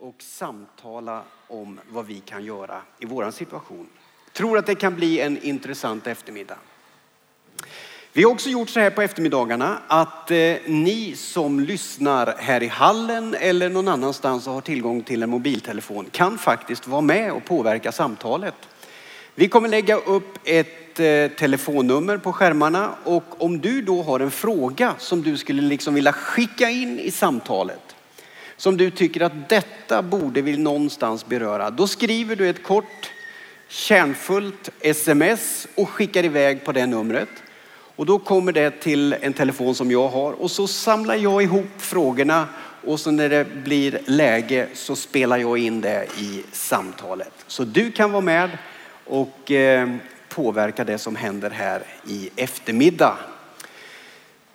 och samtala om vad vi kan göra i vår situation. Tror att det kan bli en intressant eftermiddag. Vi har också gjort så här på eftermiddagarna att eh, ni som lyssnar här i hallen eller någon annanstans och har tillgång till en mobiltelefon kan faktiskt vara med och påverka samtalet. Vi kommer lägga upp ett eh, telefonnummer på skärmarna och om du då har en fråga som du skulle liksom vilja skicka in i samtalet, som du tycker att detta borde vi någonstans beröra, då skriver du ett kort kärnfullt sms och skickar iväg på det numret. Och då kommer det till en telefon som jag har och så samlar jag ihop frågorna och så när det blir läge så spelar jag in det i samtalet. Så du kan vara med och eh, påverka det som händer här i eftermiddag.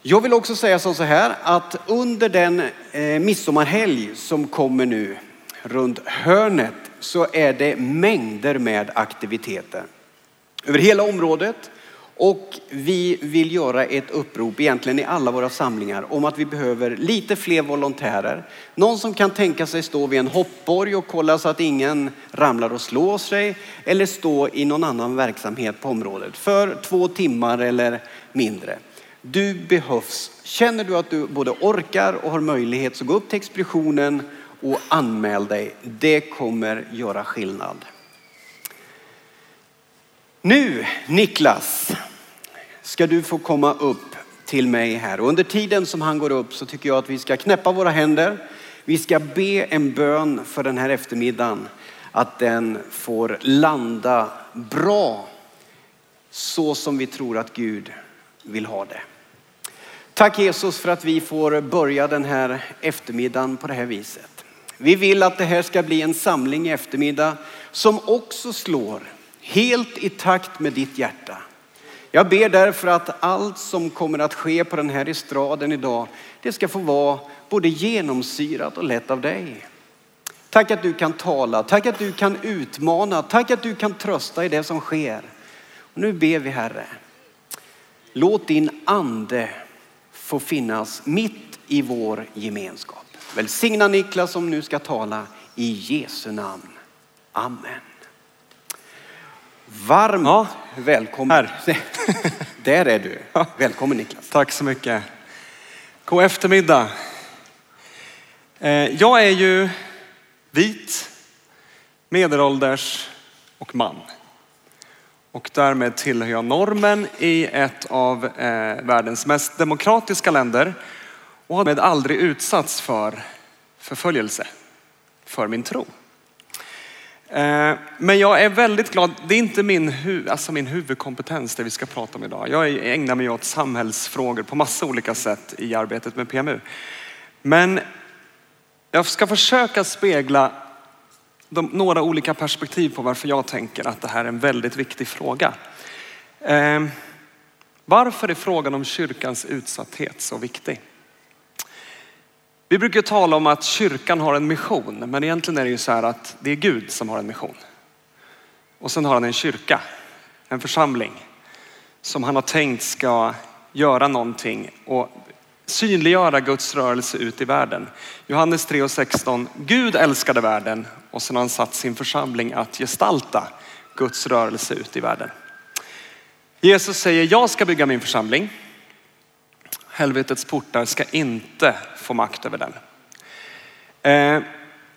Jag vill också säga så här att under den eh, midsommarhelg som kommer nu runt hörnet så är det mängder med aktiviteter över hela området. Och vi vill göra ett upprop egentligen i alla våra samlingar om att vi behöver lite fler volontärer. Någon som kan tänka sig stå vid en hoppborg och kolla så att ingen ramlar och slår sig. Eller stå i någon annan verksamhet på området för två timmar eller mindre. Du behövs. Känner du att du både orkar och har möjlighet så gå upp till expeditionen och anmäl dig. Det kommer göra skillnad. Nu Niklas ska du få komma upp till mig här. Och under tiden som han går upp så tycker jag att vi ska knäppa våra händer. Vi ska be en bön för den här eftermiddagen. Att den får landa bra så som vi tror att Gud vill ha det. Tack Jesus för att vi får börja den här eftermiddagen på det här viset. Vi vill att det här ska bli en samling i eftermiddag som också slår helt i takt med ditt hjärta. Jag ber därför att allt som kommer att ske på den här estraden idag, det ska få vara både genomsyrat och lätt av dig. Tack att du kan tala, tack att du kan utmana, tack att du kan trösta i det som sker. Och nu ber vi Herre, låt din ande få finnas mitt i vår gemenskap. Välsigna Niklas som nu ska tala i Jesu namn. Amen. Varmt ja. välkommen. Här. Där är du. Välkommen Niklas. Tack så mycket. God eftermiddag. Eh, jag är ju vit, medelålders och man. Och därmed tillhör jag normen i ett av eh, världens mest demokratiska länder och har med aldrig utsatts för förföljelse för min tro. Eh, men jag är väldigt glad. Det är inte min, alltså min huvudkompetens det vi ska prata om idag. Jag ägnar mig åt samhällsfrågor på massa olika sätt i arbetet med PMU. Men jag ska försöka spegla de, några olika perspektiv på varför jag tänker att det här är en väldigt viktig fråga. Eh, varför är frågan om kyrkans utsatthet så viktig? Vi brukar tala om att kyrkan har en mission, men egentligen är det ju så här att det är Gud som har en mission. Och sen har han en kyrka, en församling som han har tänkt ska göra någonting och synliggöra Guds rörelse ut i världen. Johannes 3 och 16. Gud älskade världen och sen har han satt sin församling att gestalta Guds rörelse ut i världen. Jesus säger, jag ska bygga min församling Helvetets portar ska inte få makt över den. Eh,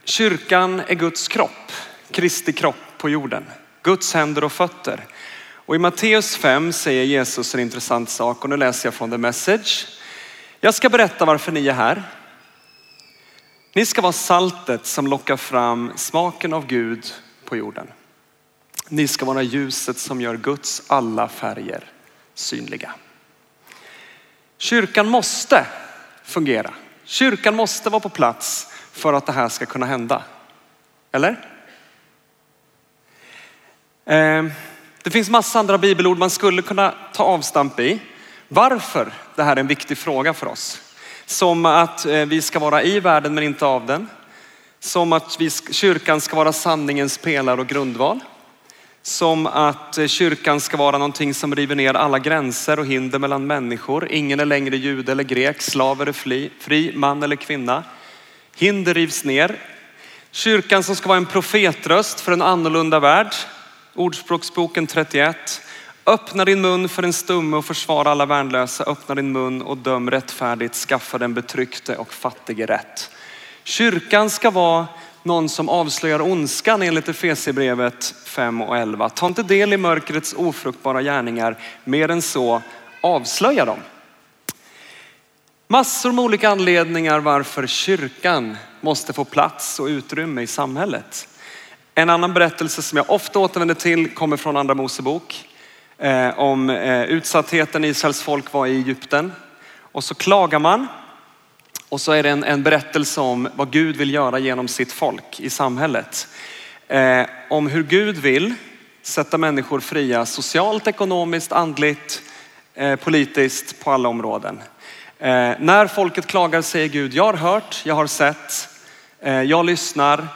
kyrkan är Guds kropp, Kristi kropp på jorden. Guds händer och fötter. Och i Matteus 5 säger Jesus en intressant sak och nu läser jag från The Message. Jag ska berätta varför ni är här. Ni ska vara saltet som lockar fram smaken av Gud på jorden. Ni ska vara ljuset som gör Guds alla färger synliga. Kyrkan måste fungera. Kyrkan måste vara på plats för att det här ska kunna hända. Eller? Eh, det finns massa andra bibelord man skulle kunna ta avstamp i. Varför det här är en viktig fråga för oss. Som att eh, vi ska vara i världen men inte av den. Som att vi, kyrkan ska vara sanningens pelare och grundval som att eh, kyrkan ska vara någonting som river ner alla gränser och hinder mellan människor. Ingen är längre jude eller grek, slav eller fri, fri man eller kvinna. Hinder rivs ner. Kyrkan som ska vara en profetröst för en annorlunda värld. Ordspråksboken 31. Öppna din mun för en stumme och försvara alla värnlösa. Öppna din mun och döm rättfärdigt. Skaffa den betryckte och fattige rätt. Kyrkan ska vara någon som avslöjar ondskan enligt Efesierbrevet 5 och 11. Ta inte del i mörkrets ofruktbara gärningar. Mer än så, avslöja dem. Massor med olika anledningar varför kyrkan måste få plats och utrymme i samhället. En annan berättelse som jag ofta återvänder till kommer från andra Mosebok. Eh, om eh, utsattheten Israels folk var i Egypten. Och så klagar man. Och så är det en, en berättelse om vad Gud vill göra genom sitt folk i samhället. Eh, om hur Gud vill sätta människor fria socialt, ekonomiskt, andligt, eh, politiskt på alla områden. Eh, när folket klagar säger Gud, jag har hört, jag har sett, eh, jag lyssnar.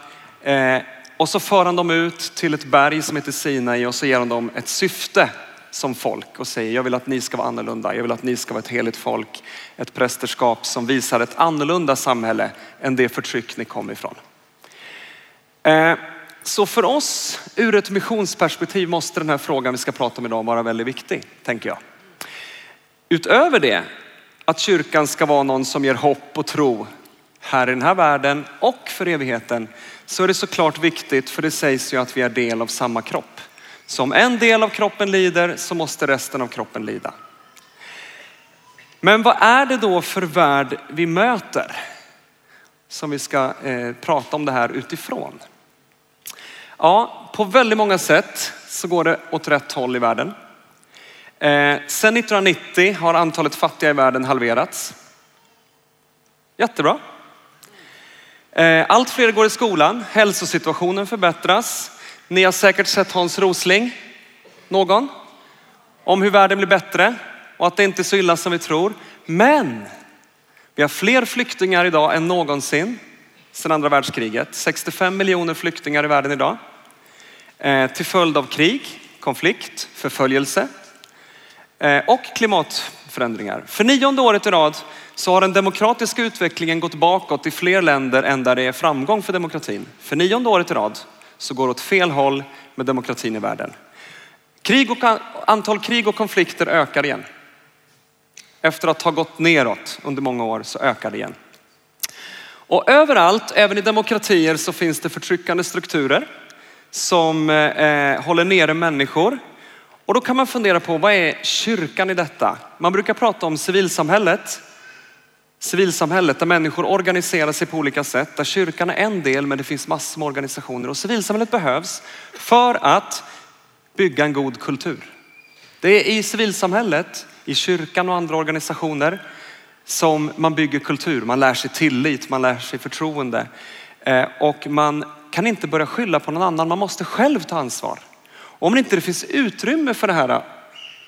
Eh, och så för han dem ut till ett berg som heter Sinai och så ger han dem ett syfte som folk och säger, jag vill att ni ska vara annorlunda. Jag vill att ni ska vara ett heligt folk, ett prästerskap som visar ett annorlunda samhälle än det förtryck ni kom ifrån. Eh, så för oss ur ett missionsperspektiv måste den här frågan vi ska prata om idag vara väldigt viktig, tänker jag. Utöver det att kyrkan ska vara någon som ger hopp och tro här i den här världen och för evigheten så är det såklart viktigt för det sägs ju att vi är del av samma kropp. Så om en del av kroppen lider så måste resten av kroppen lida. Men vad är det då för värld vi möter? Som vi ska eh, prata om det här utifrån. Ja, på väldigt många sätt så går det åt rätt håll i världen. Eh, Sedan 1990 har antalet fattiga i världen halverats. Jättebra. Eh, allt fler går i skolan, hälsosituationen förbättras. Ni har säkert sett Hans Rosling, någon? Om hur världen blir bättre och att det inte är så illa som vi tror. Men vi har fler flyktingar idag än någonsin sedan andra världskriget. 65 miljoner flyktingar i världen idag. Eh, till följd av krig, konflikt, förföljelse eh, och klimatförändringar. För nionde året i rad så har den demokratiska utvecklingen gått bakåt i fler länder än där det är framgång för demokratin. För nionde året i rad så går det åt fel håll med demokratin i världen. Krig och, antal krig och konflikter ökar igen. Efter att ha gått neråt under många år så ökar det igen. Och överallt, även i demokratier, så finns det förtryckande strukturer som eh, eh håller nere människor. Och då kan man fundera på vad är kyrkan i detta? Man brukar prata om civilsamhället civilsamhället där människor organiserar sig på olika sätt. Där kyrkan är en del men det finns massor med organisationer och civilsamhället behövs för att bygga en god kultur. Det är i civilsamhället, i kyrkan och andra organisationer som man bygger kultur. Man lär sig tillit, man lär sig förtroende eh, och man kan inte börja skylla på någon annan. Man måste själv ta ansvar. Om inte det finns utrymme för det här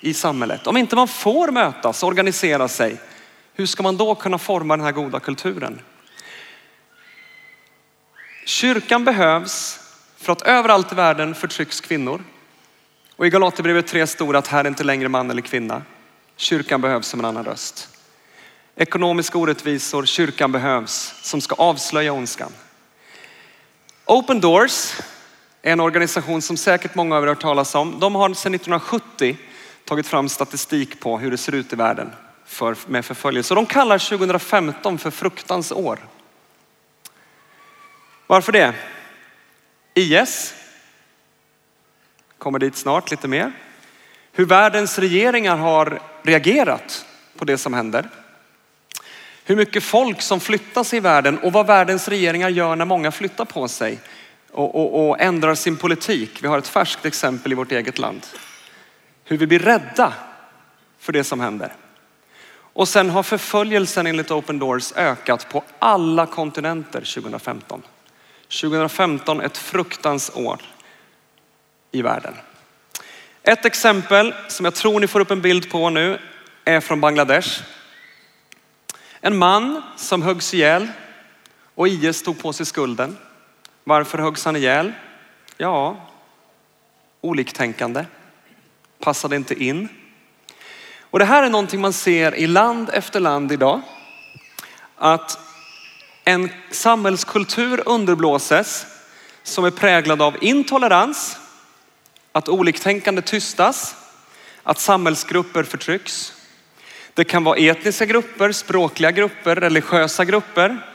i samhället, om inte man får mötas, organisera sig, hur ska man då kunna forma den här goda kulturen? Kyrkan behövs för att överallt i världen förtrycks kvinnor. Och i Galaterbrevet 3 står att här är inte längre man eller kvinna. Kyrkan behövs som en annan röst. Ekonomiska orättvisor, kyrkan behövs som ska avslöja ondskan. Open Doors är en organisation som säkert många av er har hört talas om. De har sedan 1970 tagit fram statistik på hur det ser ut i världen för, med förföljelse. de kallar 2015 för fruktans år. Varför det? IS kommer dit snart lite mer. Hur världens regeringar har reagerat på det som händer. Hur mycket folk som flyttas i världen och vad världens regeringar gör när många flyttar på sig och, och, och ändrar sin politik. Vi har ett färskt exempel i vårt eget land. Hur vi blir rädda för det som händer. Och sen har förföljelsen enligt Open Doors ökat på alla kontinenter 2015. 2015 ett fruktans år i världen. Ett exempel som jag tror ni får upp en bild på nu är från Bangladesh. En man som höggs ihjäl och IS tog på sig skulden. Varför höggs han ihjäl? Ja, oliktänkande. Passade inte in. Och det här är någonting man ser i land efter land idag. Att en samhällskultur underblåses som är präglad av intolerans, att oliktänkande tystas, att samhällsgrupper förtrycks. Det kan vara etniska grupper, språkliga grupper, religiösa grupper.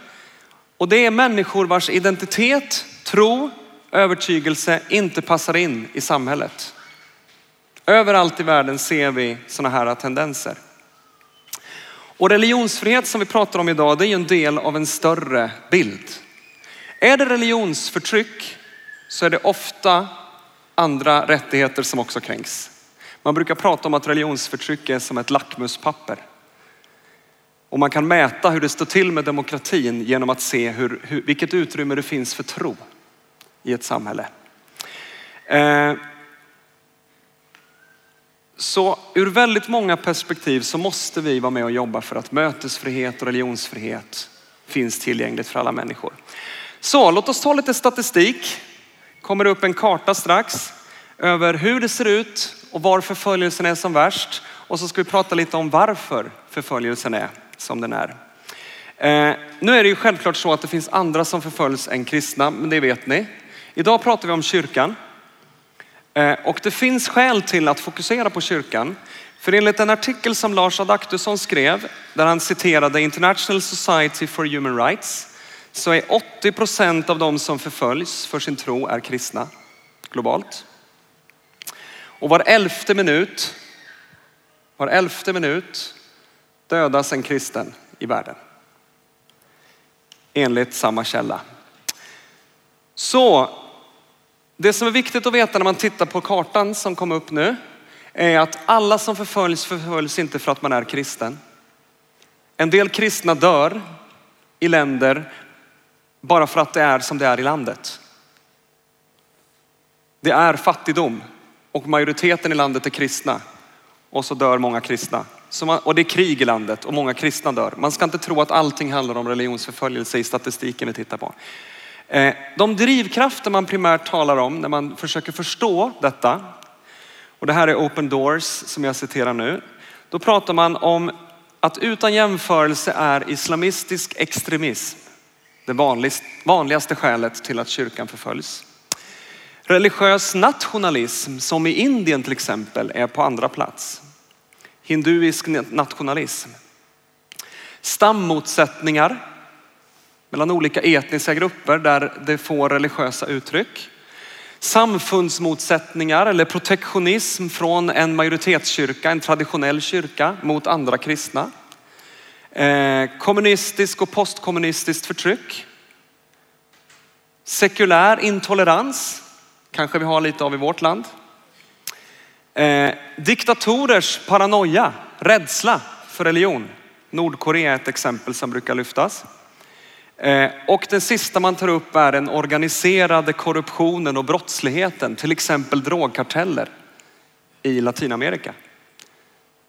Och det är människor vars identitet, tro, övertygelse inte passar in i samhället. Överallt i världen ser vi sådana här tendenser. Och religionsfrihet som vi pratar om idag, det är ju en del av en större bild. Är det religionsförtryck så är det ofta andra rättigheter som också kränks. Man brukar prata om att religionsförtryck är som ett lackmuspapper. Och man kan mäta hur det står till med demokratin genom att se hur, hur, vilket utrymme det finns för tro i ett samhälle. Eh, så ur väldigt många perspektiv så måste vi vara med och jobba för att mötesfrihet och religionsfrihet finns tillgängligt för alla människor. Så låt oss ta lite statistik. Kommer upp en karta strax över hur det ser ut och var förföljelsen är som värst. Och så ska vi prata lite om varför förföljelsen är som den är. Eh, nu är det ju självklart så att det finns andra som förföljs än kristna, men det vet ni. Idag pratar vi om kyrkan. Eh, och det finns skäl till att fokusera på kyrkan. För enligt en artikel som Lars Adaktusson skrev, där han citerade International Society for Human Rights, så är 80 procent av de som förföljs för sin tro är kristna globalt. Och var elfte minut, var elfte minut dödas en kristen i världen. Enligt samma källa. Så det som är viktigt att veta när man tittar på kartan som kom upp nu är att alla som förföljs förföljs inte för att man är kristen. En del kristna dör i länder bara för att det är som det är i landet. Det är fattigdom och majoriteten i landet är kristna och så dör många kristna. Man, och det är krig i landet och många kristna dör. Man ska inte tro att allting handlar om religionsförföljelse i statistiken vi tittar på. Eh, de drivkrafter man primärt talar om när man försöker förstå detta, och det här är Open Doors som jag citerar nu, då pratar man om att utan jämförelse är islamistisk extremism det vanligaste skälet till att kyrkan förföljs. Religiös nationalism som i Indien till exempel är på andra plats. Hinduisk nationalism. Stammotsättningar mellan olika etniska grupper där det får religiösa uttryck. Samfundsmotsättningar eller protektionism från en majoritetskyrka, en traditionell kyrka mot andra kristna. Eh, kommunistisk och postkommunistiskt förtryck. Sekulär intolerans, kanske vi har lite av i vårt land. Eh, diktatorers paranoia, rädsla för religion. Nordkorea är ett exempel som brukar lyftas. Eh, och den sista man tar upp är den organiserade korruptionen och brottsligheten, till exempel drogkarteller i Latinamerika.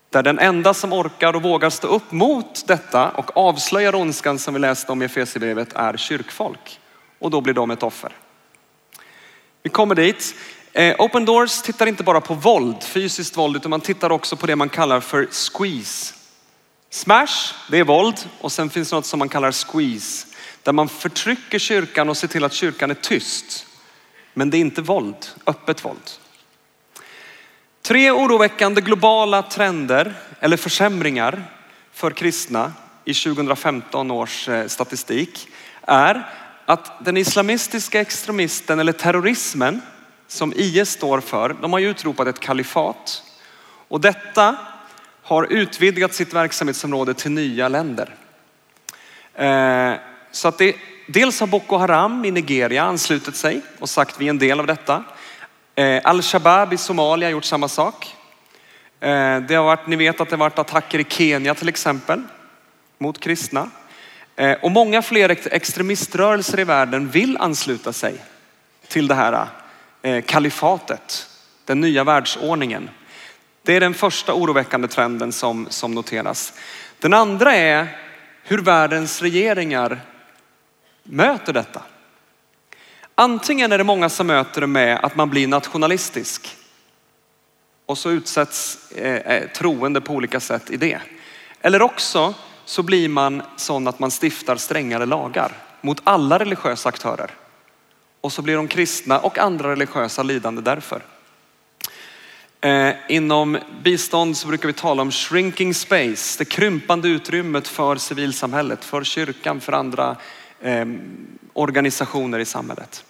Där den enda som orkar och vågar stå upp mot detta och avslöjar ondskan som vi läste om i Efesierbrevet är kyrkfolk. Och då blir de ett offer. Vi kommer dit. Eh, open Doors tittar inte bara på våld, fysiskt våld, utan man tittar också på det man kallar för squeeze. Smash, det är våld och sen finns något som man kallar squeeze. Där man förtrycker kyrkan och ser till att kyrkan är tyst. Men det är inte våld, öppet våld. Tre oroväckande globala trender eller försämringar för kristna i 2015 års eh, statistik är att den islamistiska extremisten eller terrorismen som IS står för, de har ju utropat ett kalifat. Och detta har utvidgat sitt verksamhetsområde till nya länder. Eh, så att det, dels har Boko Haram i Nigeria anslutit sig och sagt vi är en del av detta. Eh, Al-Shabaab i Somalia har gjort samma sak. Eh, det har varit, ni vet att det har varit attacker i Kenya till exempel mot kristna. Eh, och många fler extremiströrelser i världen vill ansluta sig till det här eh, kalifatet, den nya världsordningen. Det är den första oroväckande trenden som, som noteras. Den andra är hur världens regeringar möter detta. Antingen är det många som möter det med att man blir nationalistisk och så utsätts eh, eh, troende på olika sätt i det. Eller också så blir man sån att man stiftar strängare lagar mot alla religiösa aktörer. och så blir de kristna och andra religiösa lidande därför. Eh, inom bistånd så brukar vi tala om shrinking space, det krympande utrymmet för civilsamhället, för kyrkan, för andra eh, organisationer i samhället.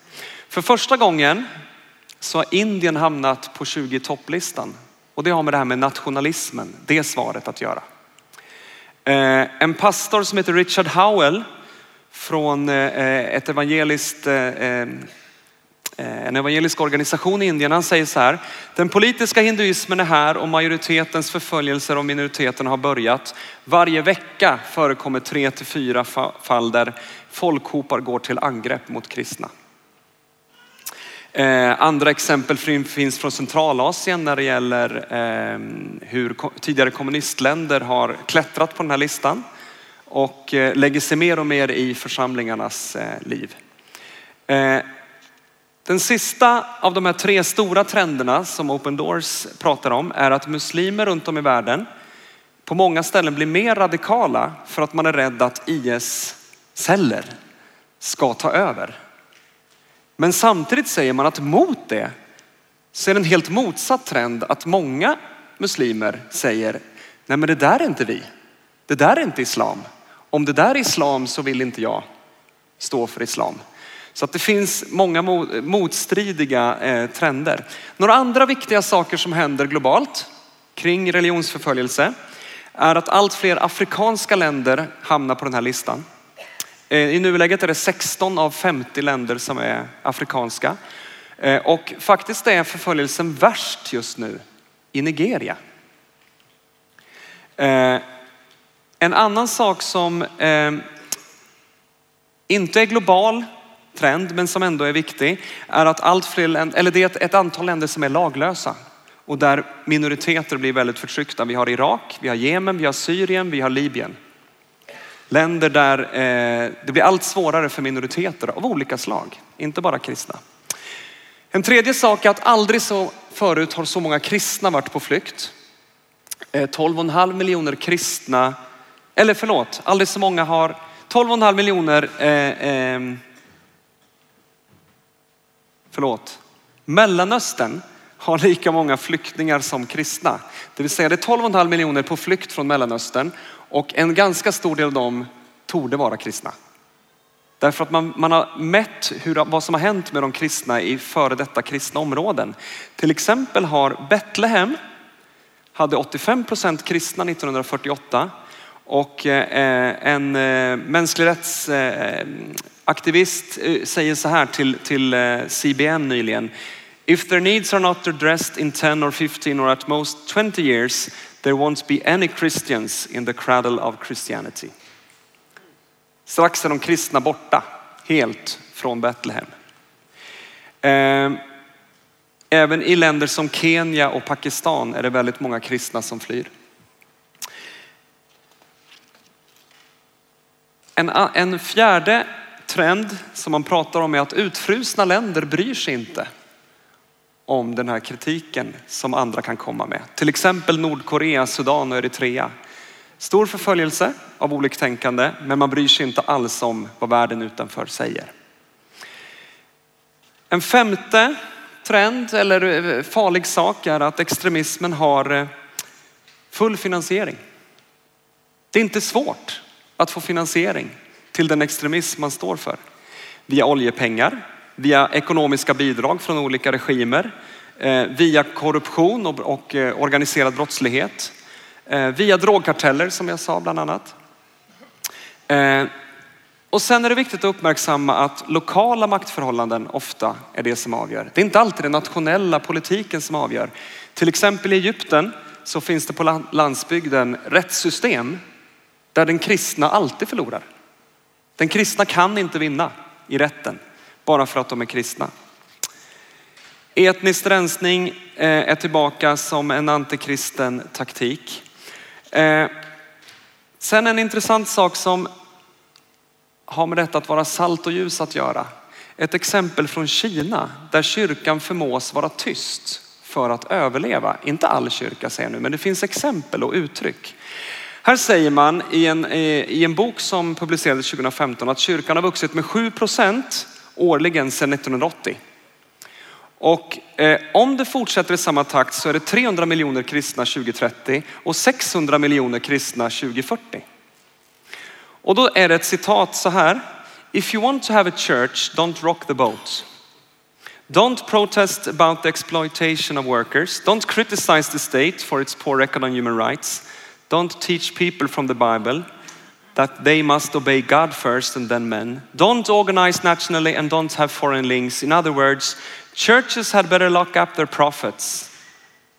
För första gången så har Indien hamnat på 20 topplistan och det har med det här med nationalismen, det svaret att göra. Eh, en pastor som heter Richard Howell från eh, eh ett evangeliskt eh, ehm, Eh, en evangelisk organisation i Indien. Han säger så här, den politiska hinduismen är här och majoritetens förföljelser av minoriteterna har börjat. Varje vecka förekommer tre till fyra fall där folkhopar går till angrepp mot kristna. Eh, andra exempel finns från Centralasien när det gäller eh, hur tidigare kommunistländer har klättrat på den här listan och eh, lägger sig mer och mer i församlingarnas eh, liv. Eh, den sista av de här tre stora trenderna som Open Doors pratar om är att muslimer runt om i världen på många ställen blir mer radikala för att man är rädd att IS celler ska ta över. Men samtidigt säger man att mot det så är det en helt motsatt trend att många muslimer säger, nej men det där är inte vi. Det där är inte islam. Om det där är islam så vill inte jag stå för islam. Så att det finns många motstridiga eh, trender. Några andra viktiga saker som händer globalt kring religionsförföljelse är att allt fler afrikanska länder hamnar på den här listan. Eh, I nuläget är det 16 av 50 länder som är afrikanska. Eh, och faktiskt är förföljelsen värst just nu i Nigeria. En annan sak som inte är global trend men som ändå är viktig är att allt fler länder, eller det är ett antal länder som är laglösa och där minoriteter blir väldigt förtryckta. Vi har Irak, vi har Jemen, vi har Syrien, vi har Libyen. Länder där eh, det blir allt svårare för minoriteter av olika slag, inte bara kristna. En tredje sak är att aldrig så förut har så många kristna varit på flykt. Eh, 12,5 miljoner kristna, eller förlåt, aldrig så många har 12,5 miljoner, eh, eh, förlåt, Mellanöstern har lika många flyktingar som kristna. Det vill säga det är 12,5 miljoner på flykt från Mellanöstern och en ganska stor del av dem torde vara kristna. Därför att man, man har mätt hur, vad som har hänt med de kristna i före detta kristna områden. Till exempel har Betlehem hade 85 procent kristna 1948 och eh, eh, en eh, mänsklig rättsaktivist eh, eh, säger så här till, till eh, CBN nyligen. If their needs are not addressed in 10 or 15 or at most 20 years, there won't be any Christians in the cradle of Christianity. Strax är de kristna borta helt från Betlehem. Ehm, även i länder som Kenya och Pakistan är det väldigt många kristna som flyr. En, en fjärde trend som man pratar om är att utfrusna länder bryr sig inte om den här kritiken som andra kan komma med. Till exempel Nordkorea, Sudan och Eritrea. Stor förföljelse av oliktänkande, men man bryr sig inte alls om vad världen utanför säger. En femte trend eller eh, farlig sak är att extremismen har eh, full finansiering. Det är inte svårt att få finansiering till den extremism man står för. Via oljepengar, via ekonomiska bidrag från olika regimer, eh, via korruption och eh, organiserad brottslighet, eh, via drogkarteller som jag sa bland annat. Och sen är det viktigt att uppmärksamma att lokala maktförhållanden ofta är det som avgör. Det är inte alltid den nationella politiken som avgör. Till exempel i Egypten så finns det på landsbygden rättssystem där den kristna alltid förlorar. Den kristna kan inte vinna i rätten bara för att de är kristna. Etnisk rensning eh, är tillbaka som en antikristen taktik. Eh, sen en intressant sak som har med detta att vara salt och ljus att göra. Ett exempel från Kina där kyrkan förmås vara tyst för att överleva. Inte all kyrka säger jag nu, men det finns exempel och uttryck. Här säger man i en, i en bok som publicerades 2015 att kyrkan har vuxit med 7 procent årligen sedan 1980. Och eh, om det fortsätter i samma takt så är det 300 miljoner kristna 2030 och 600 miljoner kristna 2040. Och då är det ett citat så här. If you want to have a church, don't rock the boat. Don't protest about the exploitation of workers. Don't criticize the state for its poor record on human rights. Don't teach people from the Bible that they must obey God first and then men. Don't organize nationally and don't have foreign links. In other words, churches had better lock up their prophets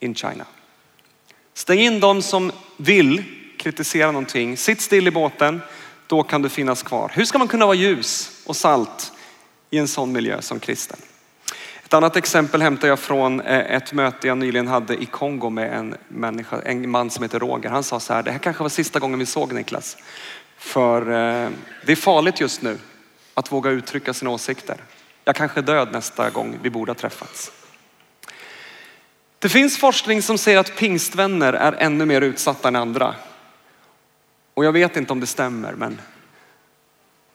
in China. Stäng in de som vill kritisera någonting. Sitt still i båten, då kan du finnas kvar. Hur ska man kunna vara ljus och salt i en sån miljö som kristen? Ett annat exempel hämtar jag från eh, ett möte jag nyligen hade i Kongo med en, människa, en man som heter Roger. Han sa så här, det här kanske var sista gången vi såg Niklas. För eh, det är farligt just nu att våga uttrycka sina åsikter. Jag kanske är död nästa gång vi borde ha träffats. Det finns forskning som säger att pingstvänner är ännu mer utsatta än andra. Och jag vet inte om det stämmer, men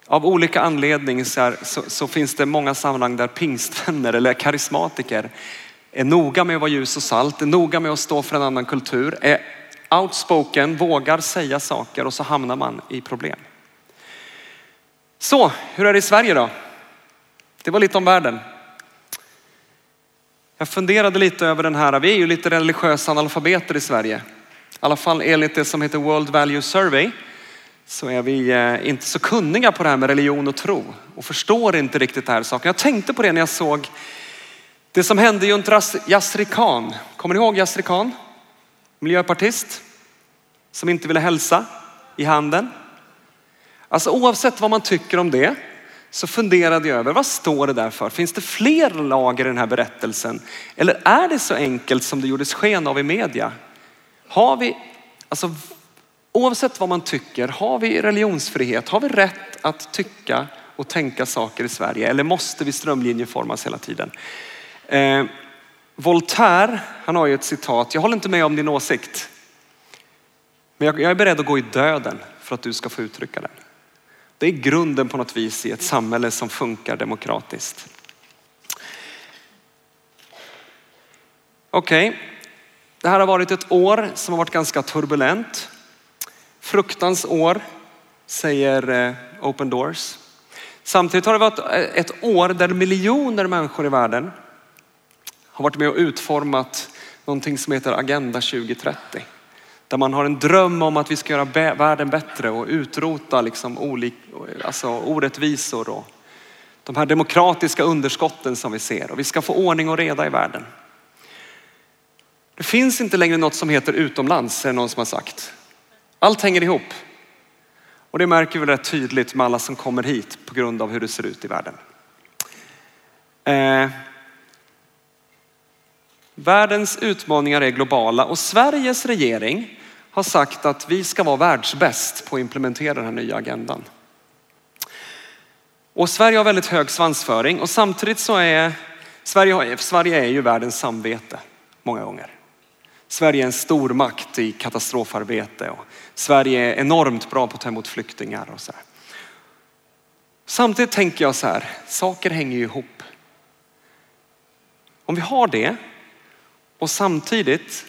av olika anledningar så, så, så, finns det många sammanhang där pingstvänner eller karismatiker är noga med att vara ljus och salt, är noga med att stå för en annan kultur, är outspoken, vågar säga saker och så hamnar man i problem. Så, hur är det i Sverige då? Det var lite om världen. Jag funderade lite över den här, vi är ju lite religiösa analfabeter i Sverige. I alla fall enligt det som heter World Value Survey så är vi eh, inte så kunniga på det här med religion och tro och förstår inte riktigt det här saken. Jag tänkte på det när jag såg det som hände runt Yasri Khan. Kommer ni ihåg Yasri Khan? Miljöpartist som inte ville hälsa i handen. Alltså oavsett vad man tycker om det så funderade jag över vad står det där för? Finns det fler lager i den här berättelsen? Eller är det så enkelt som det gjordes sken av i media? Har vi, alltså oavsett vad man tycker, har vi religionsfrihet? Har vi rätt att tycka och tänka saker i Sverige? Eller måste vi strömlinjeformas hela tiden? Eh, Voltaire, han har ju ett citat, jag håller inte med om din åsikt. Men jag, jag är beredd att gå i döden för att du ska få uttrycka den. Det är grunden på något vis i ett samhälle som funkar demokratiskt. Okej, okay. det här har varit ett år som har varit ganska turbulent. Fruktans år, säger eh, Open Doors. Samtidigt har det varit eh, ett år där miljoner människor i världen har varit med och utformat någonting som heter Agenda 2030. Där man har en dröm om att vi ska göra världen bättre och utrota liksom olik, alltså orättvisor och de här demokratiska underskotten som vi ser. Och vi ska få ordning och reda i världen. Det finns inte längre något som heter utomlands, är det någon som har sagt. Allt hänger ihop. Och det märker vi rätt tydligt med alla som kommer hit på grund av hur det ser ut i världen. Eh, världens utmaningar är globala och Sveriges regering har sagt att vi ska vara världsbäst på att implementera den här nya agendan. Och Sverige har väldigt hög svansföring och samtidigt så är Sverige, Sverige är ju världens samvete många gånger. Sverige är en stor makt i katastrofarbete och Sverige är enormt bra på att ta emot flyktingar och så här. Samtidigt tänker jag så här, saker hänger ju ihop. Om vi har det och samtidigt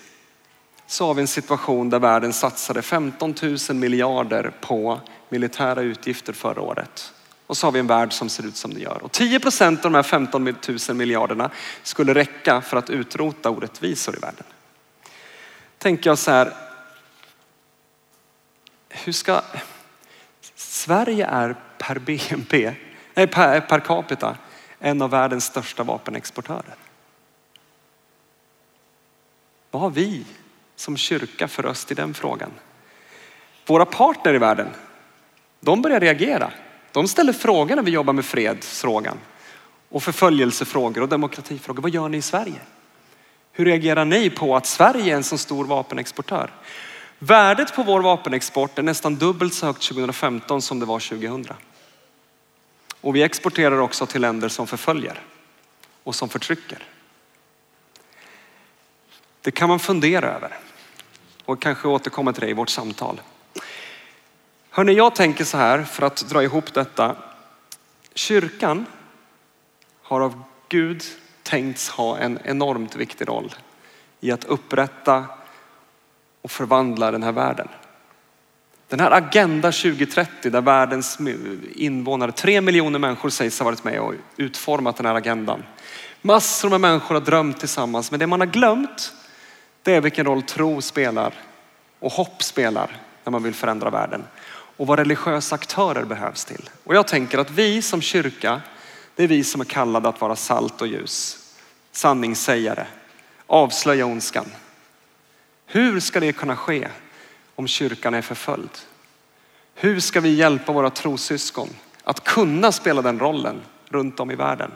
så har vi en situation där världen satsade 15 000 miljarder på militära utgifter förra året. Och så har vi en värld som ser ut som det gör. Och 10 procent av de här 15 000 miljarderna skulle räcka för att utrota orättvisor i världen. Tänker jag så här, hur ska, Sverige är per BNP, nej, per, per capita en av världens största vapenexportörer. Vad har vi som kyrka för röst i den frågan? Våra partner i världen, de börjar reagera. De ställer frågor när vi jobbar med fredsfrågan och förföljelsefrågor och demokratifrågor. Vad gör ni i Sverige? Hur reagerar ni på att Sverige är en så stor vapenexportör? Värdet på vår vapenexport är nästan dubbelt så högt 2015 som det var 2000. Och vi exporterar också till länder som förföljer och som förtrycker. Det kan man fundera över och kanske återkomma till det i vårt samtal. Hörrni, jag tänker så här för att dra ihop detta. Kyrkan har av Gud tänkts ha en enormt viktig roll i att upprätta och förvandla den här världen. Den här Agenda 2030 där världens invånare, tre miljoner människor sägs ha varit med och utformat den här agendan. Massor med människor har drömt tillsammans men det man har glömt det är vilken roll tro spelar och hopp spelar när man vill förändra världen och vad religiösa aktörer behövs till. Och jag tänker att vi som kyrka, det är vi som är kallade att vara salt och ljus, sanningssägare, avslöja ondskan. Hur ska det kunna ske om kyrkan är förföljd? Hur ska vi hjälpa våra trossyskon att kunna spela den rollen runt om i världen?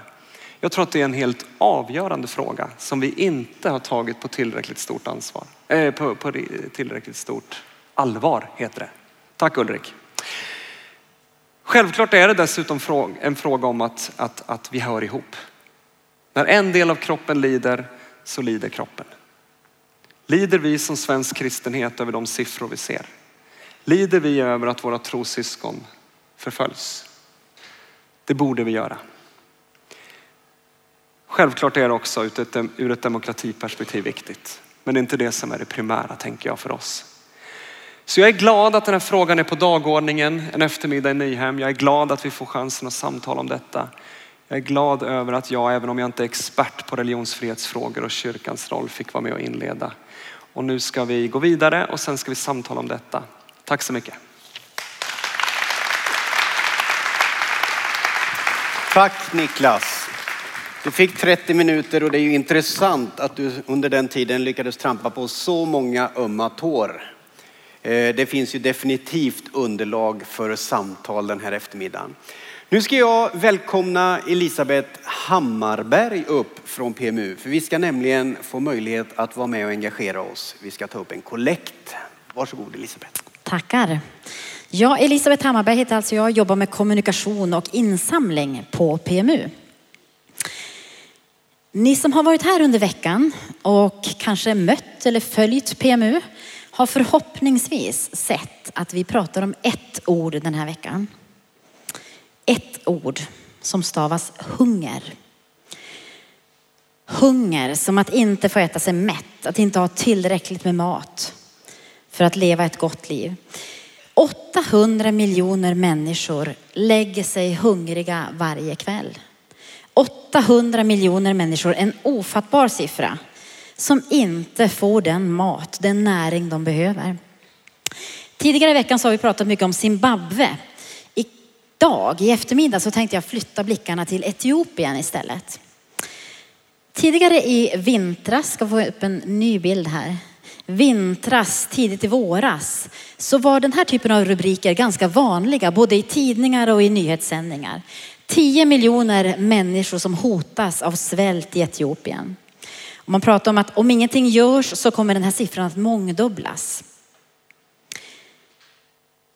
Jag tror att det är en helt avgörande fråga som vi inte har tagit på tillräckligt stort ansvar. Eh, på, på tillräckligt stort allvar heter det. Tack Ulrik. Självklart är det dessutom en fråga om att, att, att vi hör ihop. När en del av kroppen lider så lider kroppen. Lider vi som svensk kristenhet över de siffror vi ser? Lider vi över att våra trossyskon förföljs? Det borde vi göra. Självklart är det också ur ett demokratiperspektiv viktigt. Men det är inte det som är det primära tänker jag för oss. Så jag är glad att den här frågan är på dagordningen en eftermiddag i Nyhem. Jag är glad att vi får chansen att samtala om detta. Jag är glad över att jag, även om jag inte är expert på religionsfrihetsfrågor och kyrkans roll, fick vara med och inleda. Och nu ska vi gå vidare och sen ska vi samtala om detta. Tack så mycket. Tack Niklas. Du fick 30 minuter och det är ju intressant att du under den tiden lyckades trampa på så många ömma tår. Eh, det finns ju definitivt underlag för samtal den här eftermiddagen. Nu ska jag välkomna Elisabeth Hammarberg upp från PMU, för vi ska nämligen få möjlighet att vara med och engagera oss. Vi ska ta upp en kollekt. Varsågod Elisabeth. Tackar. Ja, Elisabeth Hammarberg heter alltså jag, jobbar med kommunikation och insamling på PMU. Ni som har varit här under veckan och kanske mött eller följt PMU har förhoppningsvis sett att vi pratar om ett ord den här veckan. Ett ord som stavas hunger. Hunger som att inte få äta sig mätt, att inte ha tillräckligt med mat för att leva ett gott liv. 800 miljoner människor lägger sig hungriga varje kväll. 800 miljoner människor, en ofattbar siffra, som inte får den mat, den näring de behöver. Tidigare i veckan så har vi pratat mycket om Zimbabwe. Idag, i eftermiddag, så tänkte jag flytta blickarna till Etiopien istället. Tidigare i vintras, ska få upp en ny bild här. Vintras, tidigt i våras, så var den här typen av rubriker ganska vanliga, både i tidningar och i nyhetssändningar. 10 miljoner människor som hotas av svält i Etiopien. Man pratar om att om ingenting görs så kommer den här siffran att mångdubblas.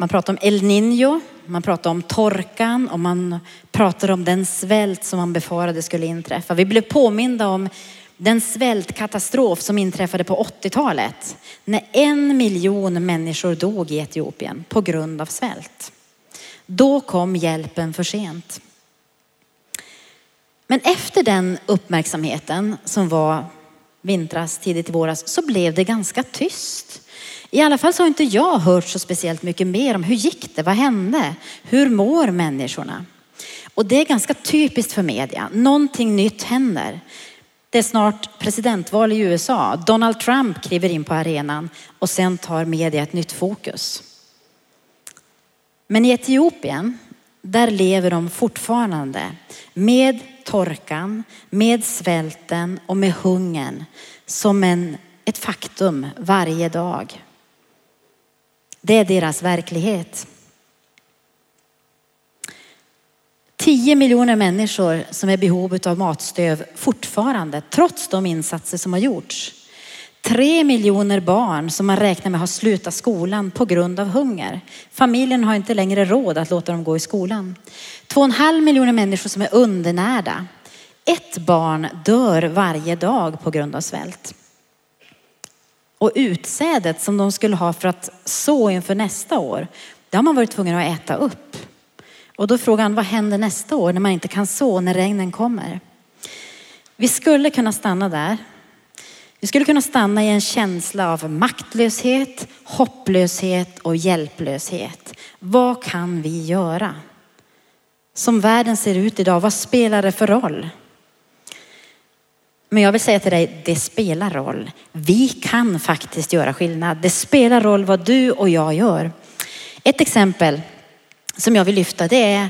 Man pratar om El Niño, man pratar om torkan och man pratar om den svält som man befarade skulle inträffa. Vi blev påminda om den svältkatastrof som inträffade på 80-talet när en miljon människor dog i Etiopien på grund av svält. Då kom hjälpen för sent. Men efter den uppmärksamheten som var vintras, tidigt i våras, så blev det ganska tyst. I alla fall så har inte jag hört så speciellt mycket mer om hur gick det, vad hände, hur mår människorna? Och det är ganska typiskt för media. Någonting nytt händer. Det är snart presidentval i USA. Donald Trump kliver in på arenan och sen tar media ett nytt fokus. Men i Etiopien, där lever de fortfarande med torkan, med svälten och med hungern som en, ett faktum varje dag. Det är deras verklighet. 10 miljoner människor som är i behov av matstöd fortfarande, trots de insatser som har gjorts. Tre miljoner barn som man räknar med har slutat skolan på grund av hunger. Familjen har inte längre råd att låta dem gå i skolan. Två och en halv miljoner människor som är undernärda. Ett barn dör varje dag på grund av svält. Och utsädet som de skulle ha för att så inför nästa år, det har man varit tvungen att äta upp. Och då frågar han, vad händer nästa år när man inte kan så, när regnen kommer? Vi skulle kunna stanna där. Vi skulle kunna stanna i en känsla av maktlöshet, hopplöshet och hjälplöshet. Vad kan vi göra? Som världen ser ut idag, vad spelar det för roll? Men jag vill säga till dig, det spelar roll. Vi kan faktiskt göra skillnad. Det spelar roll vad du och jag gör. Ett exempel som jag vill lyfta det är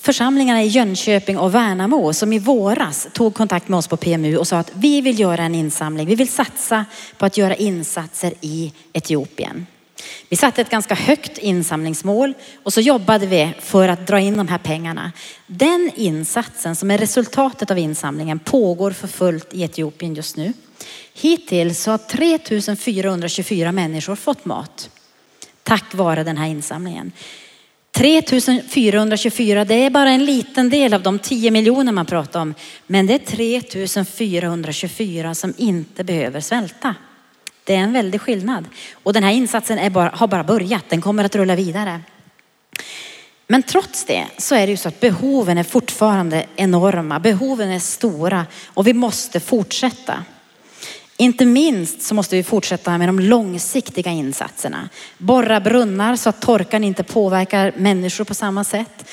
församlingarna i Jönköping och Värnamo som i våras tog kontakt med oss på PMU och sa att vi vill göra en insamling. Vi vill satsa på att göra insatser i Etiopien. Vi satte ett ganska högt insamlingsmål och så jobbade vi för att dra in de här pengarna. Den insatsen som är resultatet av insamlingen pågår för fullt i Etiopien just nu. Hittills har 3424 människor fått mat tack vare den här insamlingen. 3424, det är bara en liten del av de 10 miljoner man pratar om. Men det är 3424 som inte behöver svälta. Det är en väldig skillnad. Och den här insatsen är bara, har bara börjat, den kommer att rulla vidare. Men trots det så är det ju så att behoven är fortfarande enorma. Behoven är stora och vi måste fortsätta. Inte minst så måste vi fortsätta med de långsiktiga insatserna. Borra brunnar så att torkan inte påverkar människor på samma sätt.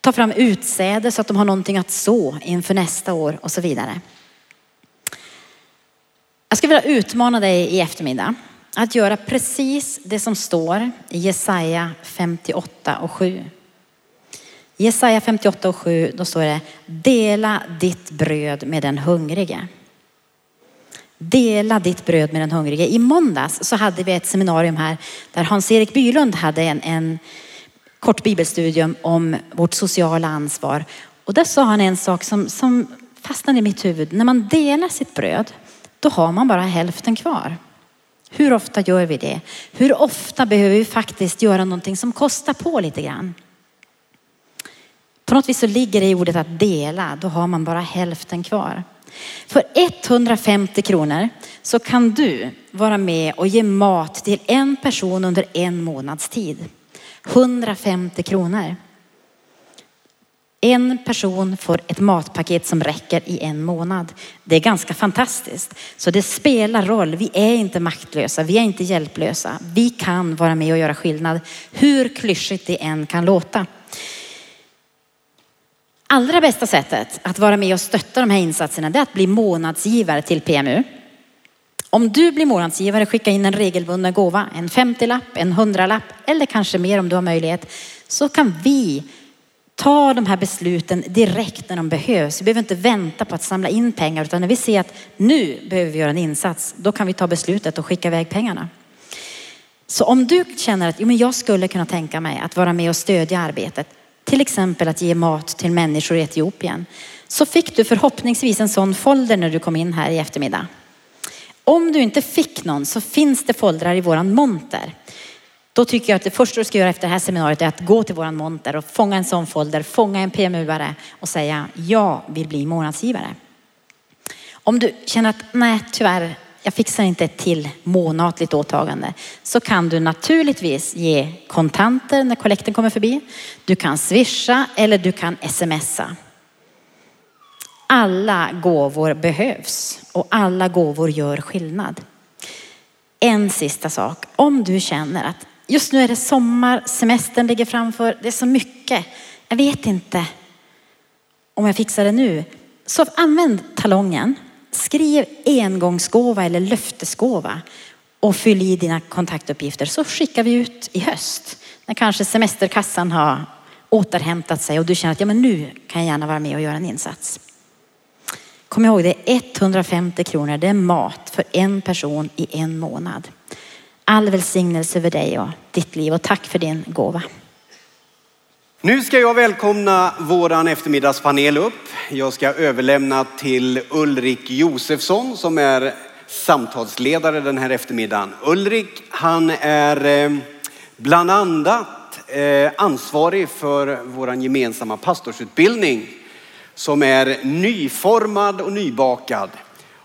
Ta fram utsäde så att de har någonting att så inför nästa år och så vidare. Jag skulle vilja utmana dig i eftermiddag att göra precis det som står i Jesaja 58 och 7. Jesaja 58 och 7, då står det dela ditt bröd med den hungrige. Dela ditt bröd med den hungrige. I måndags så hade vi ett seminarium här där Hans-Erik Bylund hade en, en kort bibelstudium om vårt sociala ansvar. Och där sa han en sak som, som fastnade i mitt huvud. När man delar sitt bröd, då har man bara hälften kvar. Hur ofta gör vi det? Hur ofta behöver vi faktiskt göra någonting som kostar på lite grann? På något vis så ligger det i ordet att dela, då har man bara hälften kvar. För 150 kronor så kan du vara med och ge mat till en person under en månads tid. 150 kronor. En person får ett matpaket som räcker i en månad. Det är ganska fantastiskt. Så det spelar roll. Vi är inte maktlösa, vi är inte hjälplösa. Vi kan vara med och göra skillnad, hur klyschigt det än kan låta. Allra bästa sättet att vara med och stötta de här insatserna är att bli månadsgivare till PMU. Om du blir månadsgivare, skicka in en regelbunden gåva, en 50-lapp, en 100-lapp eller kanske mer om du har möjlighet, så kan vi ta de här besluten direkt när de behövs. Vi behöver inte vänta på att samla in pengar utan när vi ser att nu behöver vi göra en insats, då kan vi ta beslutet och skicka iväg pengarna. Så om du känner att jo, men jag skulle kunna tänka mig att vara med och stödja arbetet, till exempel att ge mat till människor i Etiopien, så fick du förhoppningsvis en sån folder när du kom in här i eftermiddag. Om du inte fick någon så finns det foldrar i våran monter. Då tycker jag att det första du ska göra efter det här seminariet är att gå till våran monter och fånga en sån folder, fånga en PMU-are och säga jag vill bli månadsgivare. Om du känner att nej tyvärr, jag fixar inte ett till månatligt åtagande så kan du naturligtvis ge kontanter när kollekten kommer förbi. Du kan swisha eller du kan smsa. Alla gåvor behövs och alla gåvor gör skillnad. En sista sak. Om du känner att just nu är det sommar, semestern ligger framför, det är så mycket. Jag vet inte om jag fixar det nu. Så använd talongen. Skriv engångsgåva eller löftesgåva och fyll i dina kontaktuppgifter så skickar vi ut i höst. När kanske semesterkassan har återhämtat sig och du känner att ja, men nu kan jag gärna vara med och göra en insats. Kom ihåg det är 150 kronor, det är mat för en person i en månad. All välsignelse över dig och ditt liv och tack för din gåva. Nu ska jag välkomna våran eftermiddagspanel upp. Jag ska överlämna till Ulrik Josefsson som är samtalsledare den här eftermiddagen. Ulrik, han är eh, bland annat eh, ansvarig för våran gemensamma pastorsutbildning som är nyformad och nybakad.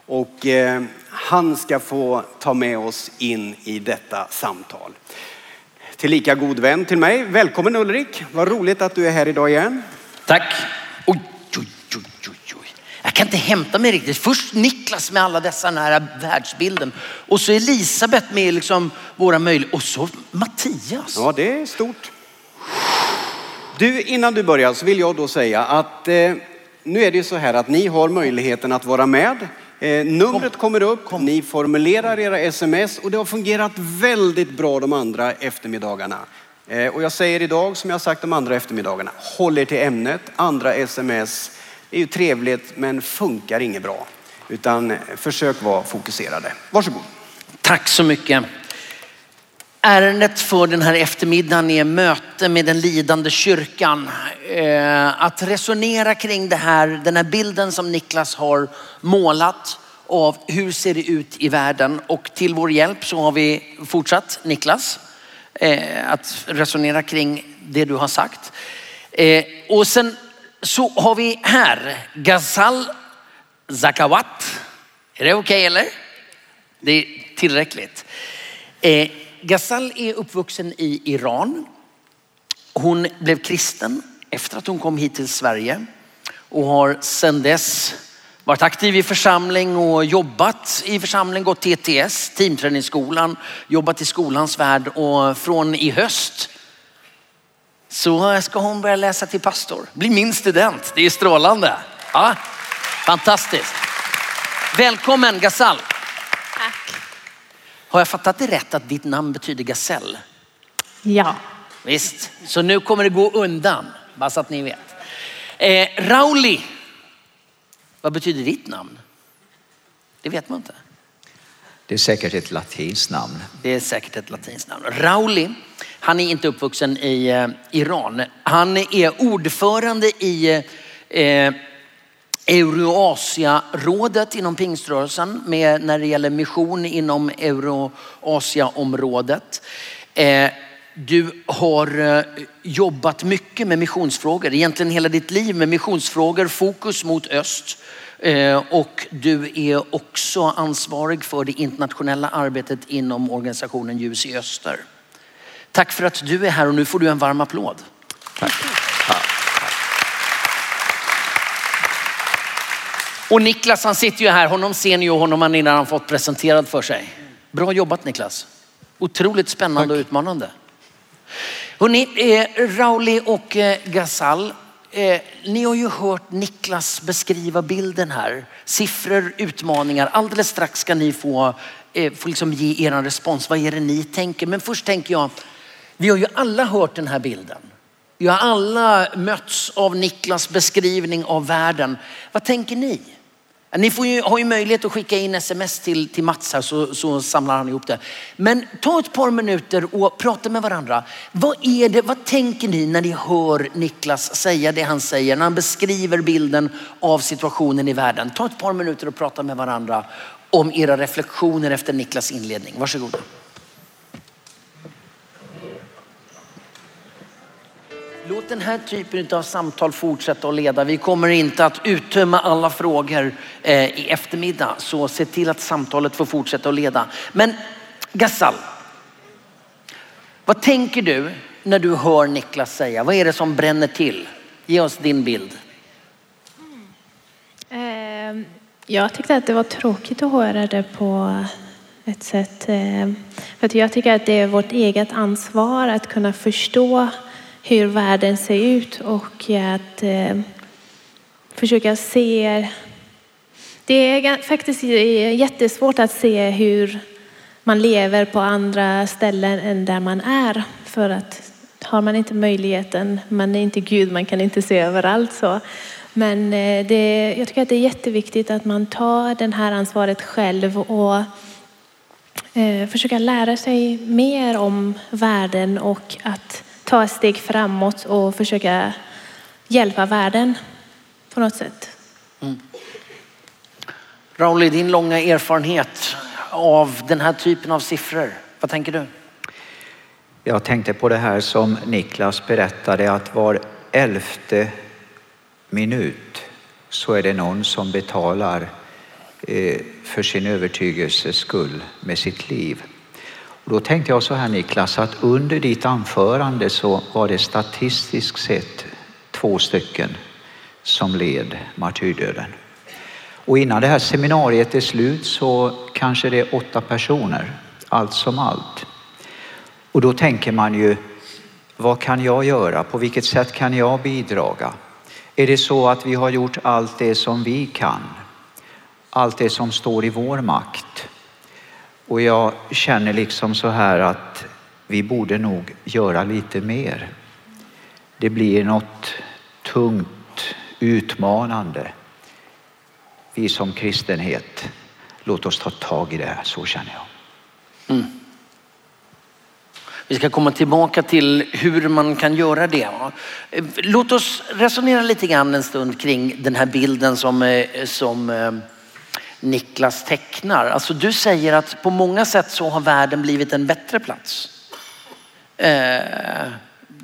Och eh, han ska få ta med oss in i detta samtal. tillika god vän till mig. Välkommen Ulrik, vad roligt att du är här idag igen. Tack. Oj, oj, oj, oj, oj. Jag kan inte hämta mig riktigt. Först Niklas med alla dessa nära världsbilden och så Elisabeth med liksom våra möjligheter och så Mattias. Ja, det är stort. Du, innan du börjar så vill jag då säga att eh, nu är det ju så här att ni har möjligheten att vara med. Eh, numret kommer upp, ni formulerar era sms och det har fungerat väldigt bra de andra eftermiddagarna. Eh, och jag säger idag som jag sagt de andra eftermiddagarna, håll er till ämnet. Andra sms är ju trevligt men funkar inget bra. Utan eh, försök vara fokuserade. Varsågod. Tack så mycket. Ärendet för den här eftermiddagen är möte med den lidande kyrkan. Eh, att resonera kring det här, den här bilden som Niklas har målat av hur ser det ut i världen och till vår hjälp så har vi fortsatt Niklas eh, att resonera kring det du har sagt. Eh, och sen så har vi här Ghazal Zakawat. Är det okej eller? Det är tillräckligt. Ghazal är uppvuxen i Iran. Hon blev kristen efter att hon kom hit till Sverige och har sedan dess varit aktiv i församling och jobbat i församling, gått TTS, teamträningsskolan, jobbat i skolans värld och från i höst så ska hon börja läsa till pastor. Bli min student, det är strålande. Ja, fantastiskt. Välkommen Ghazal. Har jag fattat det rätt att ditt namn betyder gasell? Ja. Visst, så nu kommer det gå undan. Bara så att ni vet. Eh, Rauli, vad betyder ditt namn? Det vet man inte. Det är säkert ett latinskt namn. Det är säkert ett latinskt namn. Rauli, han är inte uppvuxen i eh, Iran. Han är ordförande i eh, Euroasiarådet inom pingströrelsen med, när det gäller mission inom Euroasiaområdet. Eh, du har eh, jobbat mycket med missionsfrågor, egentligen hela ditt liv med missionsfrågor, fokus mot öst. Eh, och du är också ansvarig för det internationella arbetet inom organisationen Ljus i Öster. Tack för att du är här och nu får du en varm applåd. Och Niklas han sitter ju här, honom ser ni ju, honom har redan fått presenterad för sig. Bra jobbat Niklas. Otroligt spännande och utmanande. Hörrni, eh, Rauli och eh, Ghazal, eh, ni har ju hört Niklas beskriva bilden här. Siffror, utmaningar. Alldeles strax ska ni få, eh, få liksom ge er respons. Vad är det ni tänker? Men först tänker jag, vi har ju alla hört den här bilden. Vi har alla mötts av Niklas beskrivning av världen. Vad tänker ni? Ni får ju, har ju möjlighet att skicka in sms till, till Mats här så, så samlar han ihop det. Men ta ett par minuter och prata med varandra. Vad är det, vad tänker ni när ni hör Niklas säga det han säger? När han beskriver bilden av situationen i världen. Ta ett par minuter och prata med varandra om era reflektioner efter Niklas inledning. Varsågoda. Låt den här typen av samtal fortsätta att leda. Vi kommer inte att uttömma alla frågor eh, i eftermiddag. Så se till att samtalet får fortsätta att leda. Men Gassal, vad tänker du när du hör Niklas säga? Vad är det som bränner till? Ge oss din bild. Mm. Ehm, jag tyckte att det var tråkigt att höra det på ett sätt. Eh, för att jag tycker att det är vårt eget ansvar att kunna förstå hur världen ser ut och att eh, försöka se. Det är faktiskt jättesvårt att se hur man lever på andra ställen än där man är. För att har man inte möjligheten, man är inte Gud, man kan inte se överallt så. Men eh, det, jag tycker att det är jätteviktigt att man tar det här ansvaret själv och eh, försöka lära sig mer om världen och att ta ett steg framåt och försöka hjälpa världen på något sätt. Rauli, din långa erfarenhet av den här typen av siffror. Vad tänker du? Jag tänkte på det här som Niklas berättade att var elfte minut så är det någon som betalar eh, för sin övertygelses skull med sitt liv. Då tänkte jag så här Niklas, att under ditt anförande så var det statistiskt sett två stycken som led martyrdöden. Och innan det här seminariet är slut så kanske det är åtta personer, allt som allt. Och då tänker man ju, vad kan jag göra? På vilket sätt kan jag bidraga? Är det så att vi har gjort allt det som vi kan? Allt det som står i vår makt? Och jag känner liksom så här att vi borde nog göra lite mer. Det blir något tungt, utmanande. Vi som kristenhet, låt oss ta tag i det här, så känner jag. Mm. Vi ska komma tillbaka till hur man kan göra det. Låt oss resonera lite grann en stund kring den här bilden som, eh, som eh, Niklas tecknar. Alltså du säger att på många sätt så har världen blivit en bättre plats. Eh,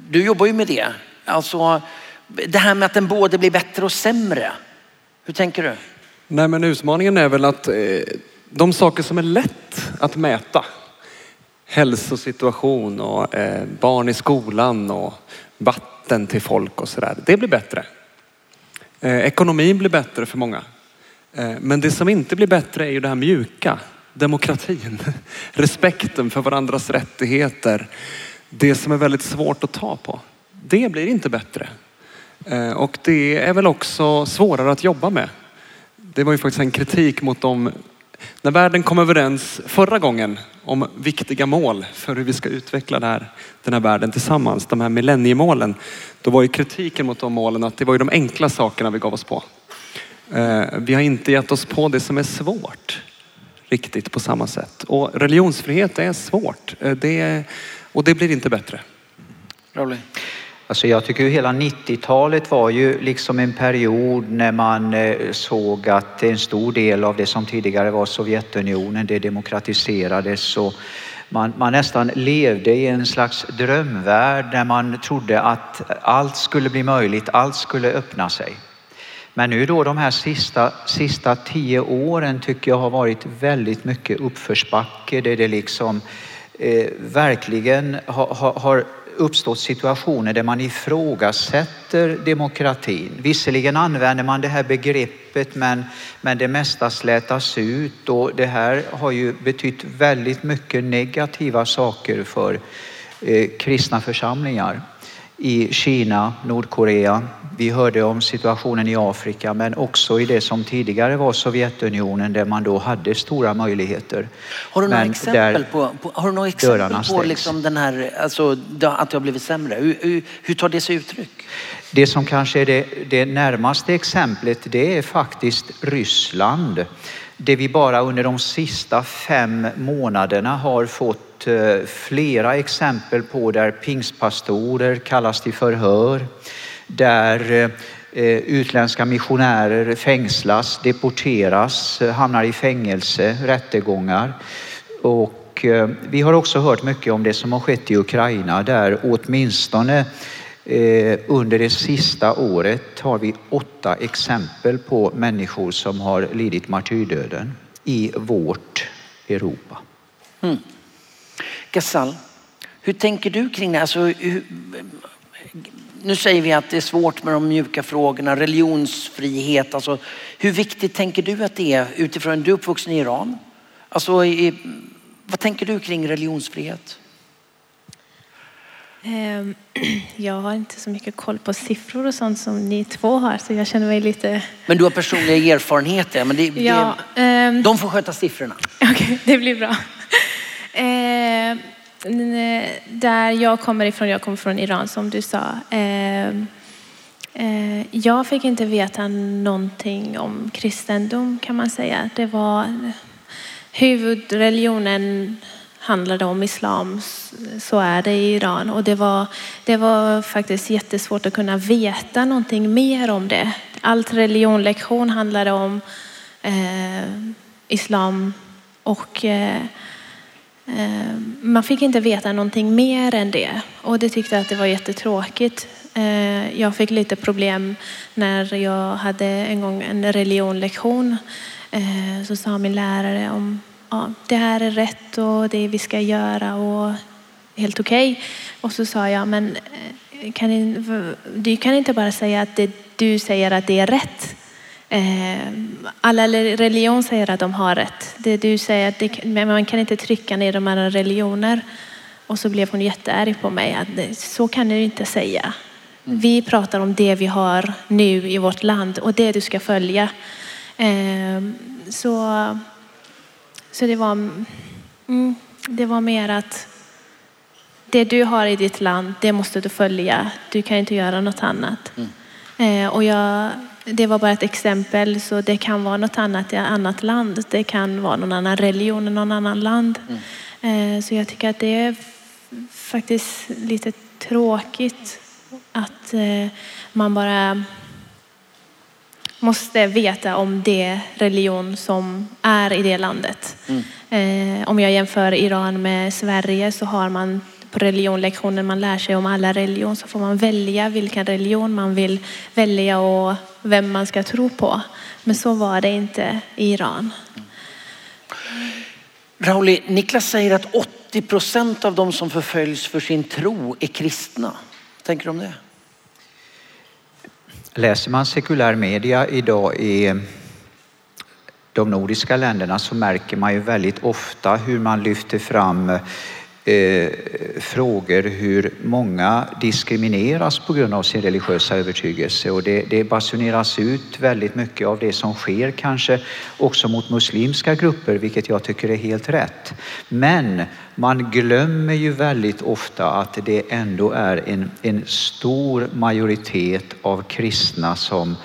du jobbar ju med det. Alltså det här med att den både blir bättre och sämre. Hur tänker du? Nej men utmaningen är väl att eh, de saker som är lätt att mäta hälsosituation och eh, barn i skolan och vatten till folk och sådär. Det blir bättre. Ekonomin blir bättre för många. Eh, men det som inte blir bättre är ju det här mjuka. Demokratin, respekten för varandras rättigheter. Det som är väldigt svårt att ta på. Det blir inte bättre. Eh, och det är väl också svårare att jobba med. Det var ju faktiskt en kritik mot dem. när världen kom överens förra gången om viktiga mål för hur vi ska utveckla här, den här världen tillsammans, de här millenniemålen, då var ju kritiken mot de målen att det var ju de enkla sakerna vi gav oss på. Eh, vi har inte gett oss på det som är svårt riktigt på samma sätt. Och religionsfrihet är svårt eh, det, och det blir inte bättre. Alltså jag tycker hela 90-talet var ju liksom en period när man eh, såg att en stor del av det som tidigare var Sovjetunionen, det demokratiserades och man, man nästan levde i en slags drömvärld där man trodde att allt skulle bli möjligt, allt skulle öppna sig. Men nu då de här sista, sista tio åren tycker jag har varit väldigt mycket uppförsbacke där det liksom eh, verkligen har, har, har uppstått situationer där man ifrågasätter demokratin. Visserligen använder man det här begreppet men, men det mesta slätas ut och det här har ju betytt väldigt mycket negativa saker för eh, kristna församlingar i Kina, Nordkorea. Vi hörde om situationen i Afrika men också i det som tidigare var Sovjetunionen där man då hade stora möjligheter. Har du några exempel på, på, har du några exempel på liksom den här, alltså, att det har blivit sämre? Hur, hur, hur tar det sig uttryck? Det som kanske är det, det närmaste exemplet det är faktiskt Ryssland. Det vi bara under de sista fem månaderna har fått fått eh, flera exempel på där pingstpastorer kallas till förhör, där eh, eh, utländska missionärer fängslas, deporteras, hamnar i fängelse, rättegångar. Och vi har också hört mycket om det som har skett i Ukraina där åtminstone under det sista året har vi åtta exempel på människor som har lidit martyrdöden i vårt Europa. Mm. Gassal, hur tänker du kring det? Alltså, hur, nu säger vi att det är svårt med de mjuka frågorna, religionsfrihet. Alltså, hur viktigt tänker du att det är utifrån, du är uppvuxen i Iran. Alltså, i, vad tänker du kring religionsfrihet? Ehm, jag har inte så mycket koll på siffror och sånt som ni två har så jag känner mig lite... Men du har personliga erfarenheter? Men det, ja, det, um... De får sköta siffrorna. Okej, okay, det blir bra. Eh, där jag kommer ifrån, jag kommer från Iran som du sa. Eh, eh, jag fick inte veta någonting om kristendom kan man säga. Det var huvudreligionen handlade om islam, så är det i Iran. Och det var, det var faktiskt jättesvårt att kunna veta någonting mer om det. Allt religionlektion handlade om eh, islam och eh, Eh, man fick inte veta någonting mer än det och det tyckte att det var jättetråkigt. Eh, jag fick lite problem när jag hade en gång en religionlektion. Eh, så sa min lärare om ja, det här är rätt och det vi ska göra och helt okej. Och så sa jag, men kan ni, du kan inte bara säga att det du säger att det är rätt. Eh, alla religion säger att de har rätt. Det du säger, att det, man kan inte trycka ner de andra religioner. Och så blev hon jättearg på mig. Att så kan du inte säga. Vi pratar om det vi har nu i vårt land och det du ska följa. Eh, så, så det var, mm, det var mer att det du har i ditt land, det måste du följa. Du kan inte göra något annat. Mm. Eh, och jag, det var bara ett exempel, så det kan vara något annat i ett annat land. Det kan vara någon annan religion i någon annan land. Mm. Eh, så jag tycker att det är faktiskt lite tråkigt att eh, man bara måste veta om det religion som är i det landet. Mm. Eh, om jag jämför Iran med Sverige så har man på religionlektionen man lär sig om alla religion så får man välja vilken religion man vill välja och vem man ska tro på. Men så var det inte i Iran. Rauli, Niklas säger att 80 procent av de som förföljs för sin tro är kristna. Vad tänker du om det? Läser man sekulär media idag i de nordiska länderna så märker man ju väldigt ofta hur man lyfter fram eh, frågor hur många diskrimineras på grund av sin religiösa övertygelse och det, det basuneras ut väldigt mycket av det som sker kanske också mot muslimska grupper vilket jag tycker är helt rätt. Men man glömmer ju väldigt ofta att det ändå är en, en stor majoritet av kristna som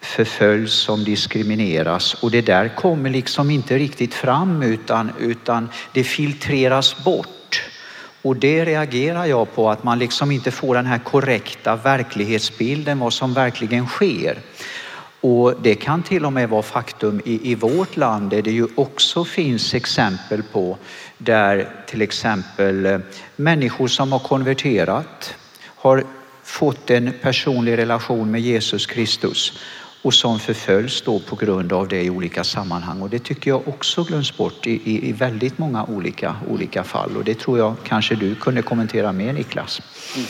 förföljs, som diskrimineras och det där kommer liksom inte riktigt fram utan, utan det filtreras bort. Och det reagerar jag på, att man liksom inte får den här korrekta verklighetsbilden vad som verkligen sker. Och det kan till och med vara faktum i, i vårt land där det ju också finns exempel på där till exempel eh, människor som har konverterat har fått en personlig relation med Jesus Kristus och som förföljs då på grund av det i olika sammanhang. Och det tycker jag också glöms bort i, i, i väldigt många olika, olika fall. Och det tror jag kanske du kunde kommentera mer Niklas, mm.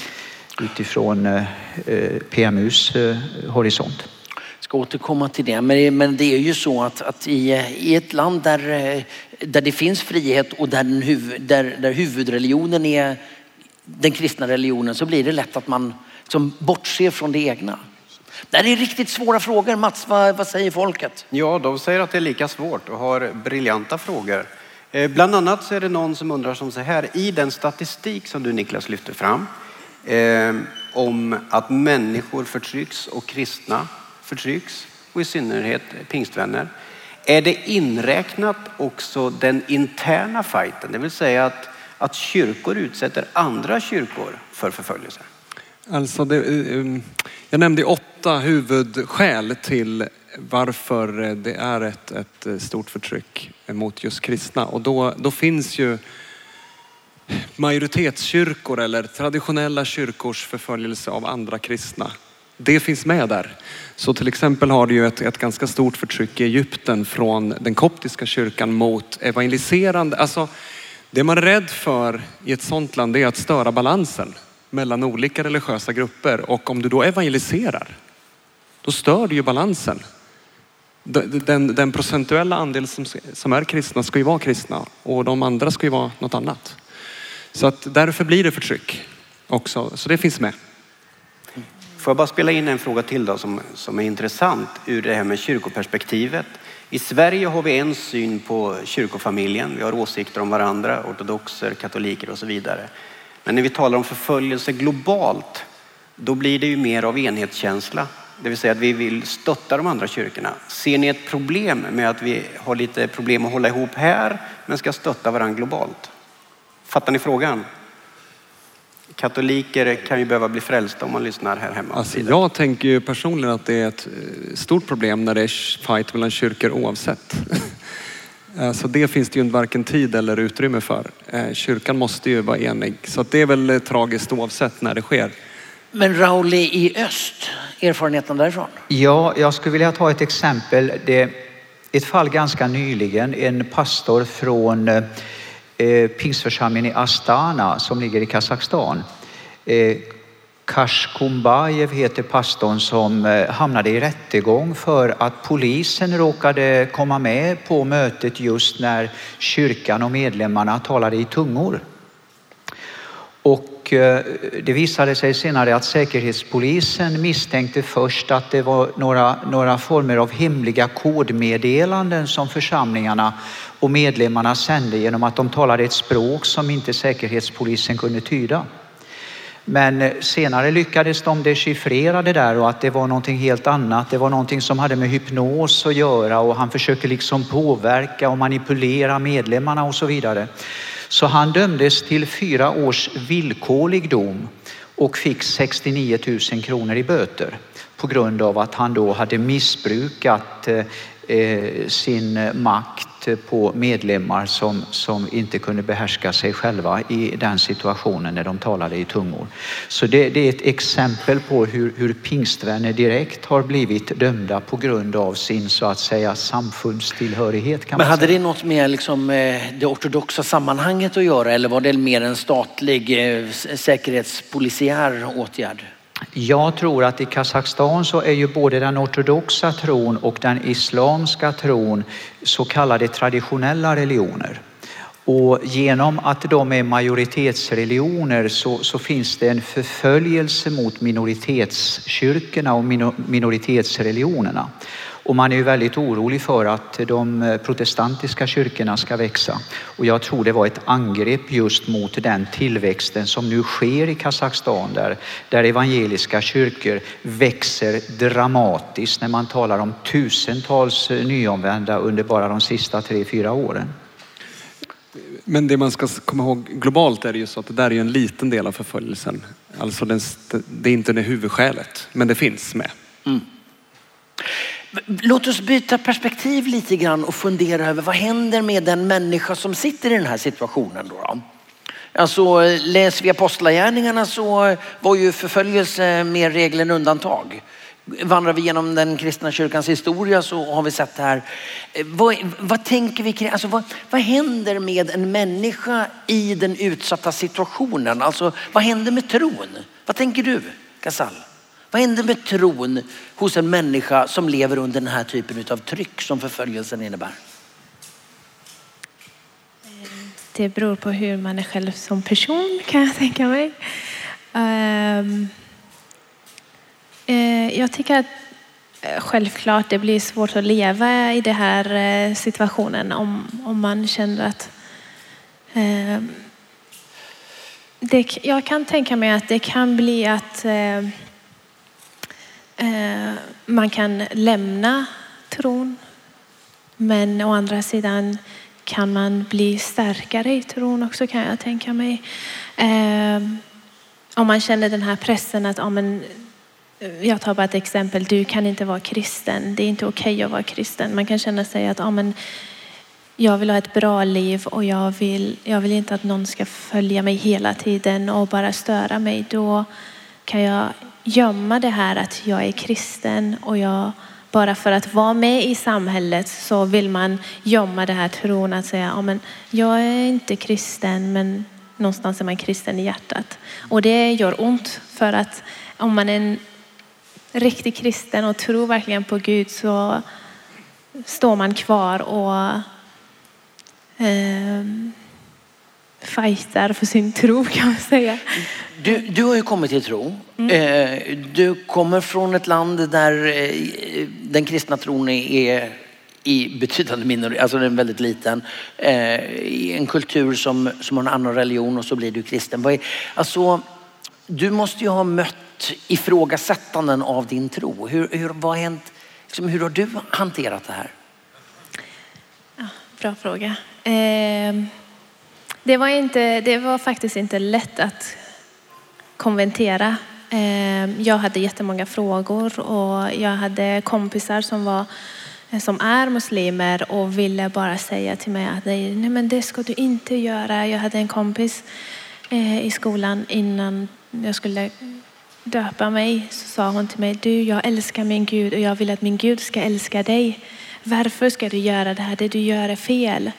utifrån eh, eh PMUs eh, horisont. Jag ska återkomma till det, men, men det är ju så att, att i, i ett land där, eh, där det finns frihet och där, den där, där huvudreligionen är den kristna religionen så blir det lätt att man liksom bortser från det egna. Det här är riktigt svåra frågor. Mats, vad, vad säger folket? Ja, de säger att det är lika svårt och har briljanta frågor. Eh, bland annat så är det någon som undrar som så här, i den statistik som du Niklas lyfter fram eh, om att människor förtrycks och kristna förtrycks och i synnerhet pingstvänner. Är det inräknat också den interna fighten, det vill säga att, att kyrkor utsätter andra kyrkor för förföljelse? Alltså det, eh, jag nämnde åtta huvudskäl till varför det är ett, ett stort förtryck mot just kristna. Och då, då finns ju majoritetskyrkor eller traditionella kyrkors förföljelse av andra kristna. Det finns med där. Så till exempel har du ju ett, ett ganska stort förtryck i Egypten från den koptiska kyrkan mot evangeliserande. Alltså, det man är rädd för i ett sådant land är att störa balansen mellan olika religiösa grupper och om du då evangeliserar, då stör du ju balansen. Den, den procentuella andel som, som är kristna ska ju vara kristna och de andra ska ju vara något annat. Så att därför blir det förtryck också, så det finns med. Får jag bara spela in en fråga till då som, som är intressant ur det här med kyrkoperspektivet. I Sverige har vi en syn på kyrkofamiljen. Vi har åsikter om varandra, ortodoxer, katoliker och så vidare. Men när vi talar om förföljelse globalt, då blir det ju mer av enhetskänsla. Det vill säga att vi vill stötta de andra kyrkorna. Ser ni ett problem med att vi har lite problem att hålla ihop här, men ska stötta varandra globalt? Fattar ni frågan? Katoliker kan ju behöva bli frälsta om man lyssnar här hemma. Alltså, jag tänker ju personligen att det är ett eh, stort problem när det är fight mellan kyrkor oavsett. Eh, så det finns det ju varken tid eller utrymme för. Eh, kyrkan måste ju vara enig. Så det är väl tragiskt oavsett när det sker. Men Rauli i öst, erfarenheten därifrån? Ja, jag skulle vilja ta ett exempel. Det, ett fall ganska nyligen. En pastor från eh, pingstförsamlingen i Astana som ligger i Kazakstan. Eh, Kashkumbayev heter pastorn som eh, hamnade i rättegång för att polisen råkade komma med på mötet just när kyrkan och medlemmarna talade i tungor. Och eh, det visade sig senare att Säkerhetspolisen misstänkte först att det var några, några former av hemliga kodmeddelanden som församlingarna och medlemmarna sände genom att de talade ett språk som inte Säkerhetspolisen kunde tyda. Men eh, senare lyckades de dechiffrera det där och att det var någonting helt annat. Det var någonting som hade med hypnos att göra och han försöker liksom påverka och manipulera medlemmarna och så vidare. Så han dömdes till fyra års villkorlig dom och fick 69 000 kronor i böter på grund av att han då hade missbrukat eh, eh, sin makt på medlemmar som, som inte kunde behärska sig själva i den situationen när de talade i tungor. Så det, det är ett exempel på hur, hur pingstvänner direkt har blivit dömda på grund av sin så att säga samfundstillhörighet. Men hade det något med liksom, eh, det ortodoxa sammanhanget att göra eller var det mer en statlig eh, säkerhetspolisiär åtgärd? Jag tror att i Kazakstan så är ju både den ortodoxa tron och den islamska tron så kallade traditionella religioner. Och genom att de är majoritetsreligioner så, så finns det en förföljelse mot minoritetskyrkorna och minoritetsreligionerna. Och man är ju väldigt orolig för att de protestantiska kyrkorna ska växa. Och jag tror det var ett angrepp just mot den tillväxten som nu sker i Kazakstan där, där evangeliska kyrkor växer dramatiskt när man talar om tusentals nyomvända under bara de sista tre, fyra åren. Men det man ska komma ihåg globalt är det ju så att det där är ju en liten del av förföljelsen. Alltså den, det är inte det huvudskälet, men det finns med. Låt oss byta perspektiv lite grann och fundera över vad händer med den människa som sitter i den här situationen då? då? Alltså läser vi apostlagärningarna så var ju förföljelse mer regel än undantag. Vandrar vi genom den kristna kyrkans historia så har vi sett det här. Eh, vad, vad tänker vi kring, alltså vad, vad händer med en människa i den utsatta situationen? Alltså vad händer med tron? Vad tänker du, Ghazal? Vad händer med tron hos en människa som lever under den här typen av tryck som förföljelsen innebär? Det beror på hur man är själv som person kan jag tänka mig. Ehm, eh, jag tycker att eh, självklart det blir svårt att leva i den här eh, situationen om, om man känner att ehm, det, jag kan tänka mig att det kan bli att eh, Eh, man kan lämna tron. Men å andra sidan kan man bli starkare i tron också kan jag tänka mig. Eh, om man känner den här pressen att ja, men, eh, jag tar bara ett exempel, du kan inte vara kristen. Det är inte okej att vara kristen. Man kan känna sig att ja, men, jag vill ha ett bra liv och jag vill, jag vill inte att någon ska följa mig hela tiden och bara störa mig. Då kan jag gömma det här att jag är kristen och jag bara för att vara med i samhället så vill man gömma det här tron att säga, ja men jag är inte kristen men någonstans är man kristen i hjärtat. Och det gör ont för att om man är en riktig kristen och tror verkligen på Gud så står man kvar och eh, fightar för sin tro kan man säga. Du, du har ju kommit till tro. Eh, Du kommer från ett land där eh, den kristna tron är i betydande minoritet, alltså den är väldigt liten. Eh, I en kultur som, som har en annan religion och så blir du kristen. Alltså, du måste ju ha mött ifrågasättanden av din tro. Hur, hur, vad har hänt, liksom, hur har du hanterat det här? Ja, bra fråga. Eh, det, var inte, det var faktiskt inte lätt att konventera. Ehm, jag hade jättemånga frågor och jag hade kompisar som, var, som är muslimer och ville bara säga till mig att nej, men det ska du inte göra. Jag hade en kompis eh, i skolan innan jag skulle döpa mig så sa hon till mig, du jag älskar min Gud och jag vill att min Gud ska älska dig. varför ska du göra det här? Det du gör är fel.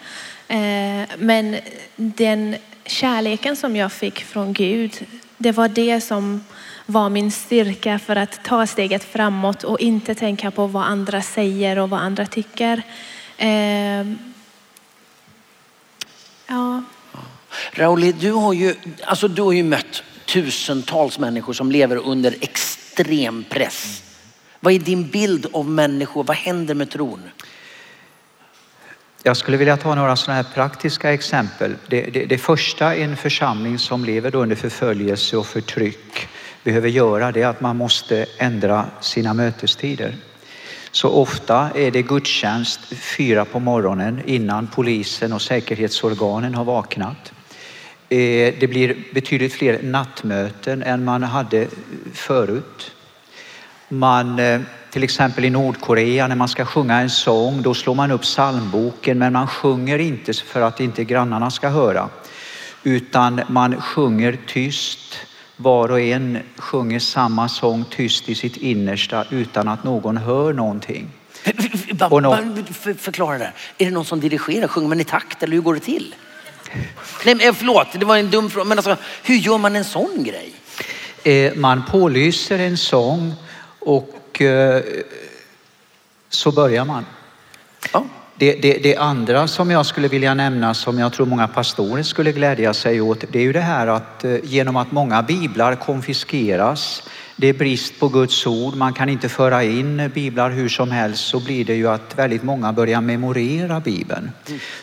Eh, men den kärleken som jag fick från Gud, det var det som var min styrka för att ta steget framåt och inte tänka på vad andra säger och vad andra tycker. Eh, ja. Rauli, du har ju, alltså du har ju mött tusentals människor som lever under extrem press. Vad är din bild av människor? Vad händer med tron? Jag skulle vilja ta några sådana här praktiska exempel. Det, det, det första en församling som lever under förföljelse och förtryck behöver göra det är att man måste ändra sina mötestider. Så ofta är det gudstjänst fyra på morgonen innan polisen och säkerhetsorganen har vaknat. Eh, det blir betydligt fler nattmöten än man hade förut. Man, eh, till exempel i Nordkorea när man ska sjunga en sång, då slår man upp psalmboken men man sjunger inte för att inte grannarna ska höra. Utan man sjunger tyst. Var och en sjunger samma sång tyst i sitt innersta utan att någon hör någonting. Och no Förklara det. Är det någon som dirigerar? Sjunger man i takt eller hur går det till? Nej, men förlåt, det var en dum fråga. Men alltså, hur gör man en sån grej? Eh, man pålyser en sång och eh, så börjar man. Ja. Det, det, det, andra som jag skulle vilja nämna som jag tror många pastorer skulle glädja sig åt det är ju det här att eh, genom att många biblar konfiskeras det är brist på Guds ord, man kan inte föra in biblar hur som helst så blir det ju att väldigt många börjar memorera bibeln.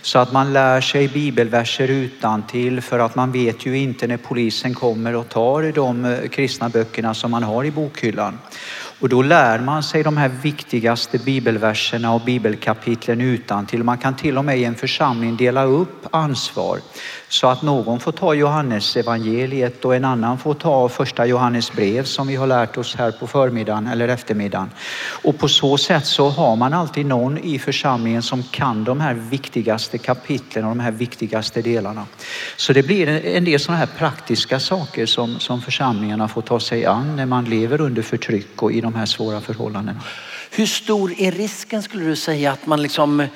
Så att man lär sig bibelverser utan till för att man vet ju inte när polisen kommer och tar de eh, kristna böckerna som man har i bokhyllan. Och då lär man sig de här viktigaste bibelverserna och bibelkapitlen utan till. Man kan till och med i en församling dela upp ansvar så att någon får ta Johannes evangeliet och en annan får ta första Johannes brev som vi har lärt oss här på förmiddagen eller eftermiddagen. Och på så sätt så har man alltid någon i församlingen som kan de här viktigaste kapitlen och de här viktigaste delarna. Så det blir en del sådana här praktiska saker som, som församlingarna får ta sig an när man lever under förtryck och i de här svåra förhållandena. Hur stor är risken skulle du säga att man liksom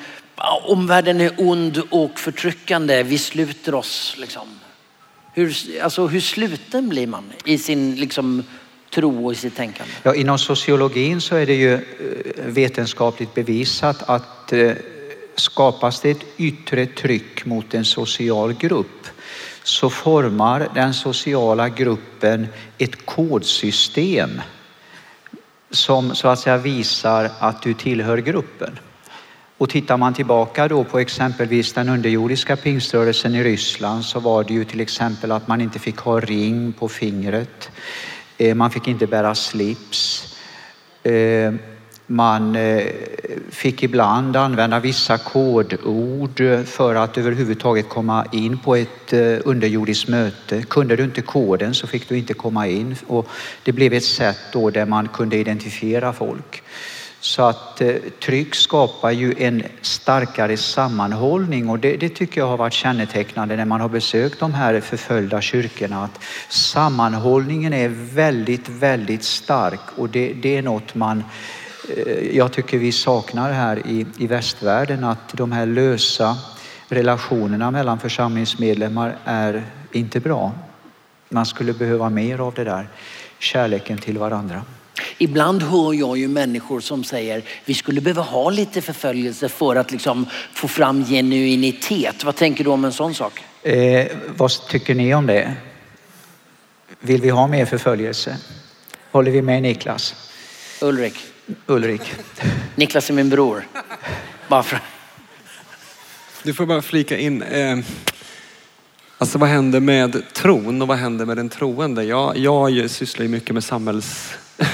omvärlden är ond och förtryckande. Vi sluter oss. Liksom. Hur, alltså, hur sluten blir man i sin liksom, tro och i sitt tänkande? Ja, inom sociologin så är det ju eh, vetenskapligt bevisat att eh, skapas det ett yttre tryck mot en social grupp så formar den sociala gruppen ett kodsystem som så att säga visar att du tillhör gruppen. Och tittar man tillbaka då på exempelvis den underjordiska pingströrelsen i Ryssland så var det ju till exempel att man inte fick ha ring på fingret. Eh, man fick inte bära slips. Eh, man eh, fick ibland använda vissa kodord för att överhuvudtaget komma in på ett eh, underjordiskt möte. Kunde du inte koden så fick du inte komma in och det blev ett sätt då där man kunde identifiera folk. Så att eh, tryck skapar ju en starkare sammanhållning och det, det, tycker jag har varit kännetecknande när man har besökt de här förföljda kyrkorna. Att sammanhållningen är väldigt, väldigt stark och det, det är något man jag tycker vi saknar här i, i västvärlden att de här lösa relationerna mellan församlingsmedlemmar är inte bra. Man skulle behöva mer av det där, kärleken till varandra. Ibland hör jag ju människor som säger vi skulle behöva ha lite förföljelse för att liksom få fram genuinitet. Vad tänker du om en sån sak? Eh, vad tycker ni om det? Vill vi ha mer förföljelse? Håller vi med Niklas? Ulrik. Ulrik. Niklas är min bror. Bara för... Du får bara flika in. Eh, alltså vad händer med tron och vad händer med den troende? Jag, jag sysslar ju mycket med samhälls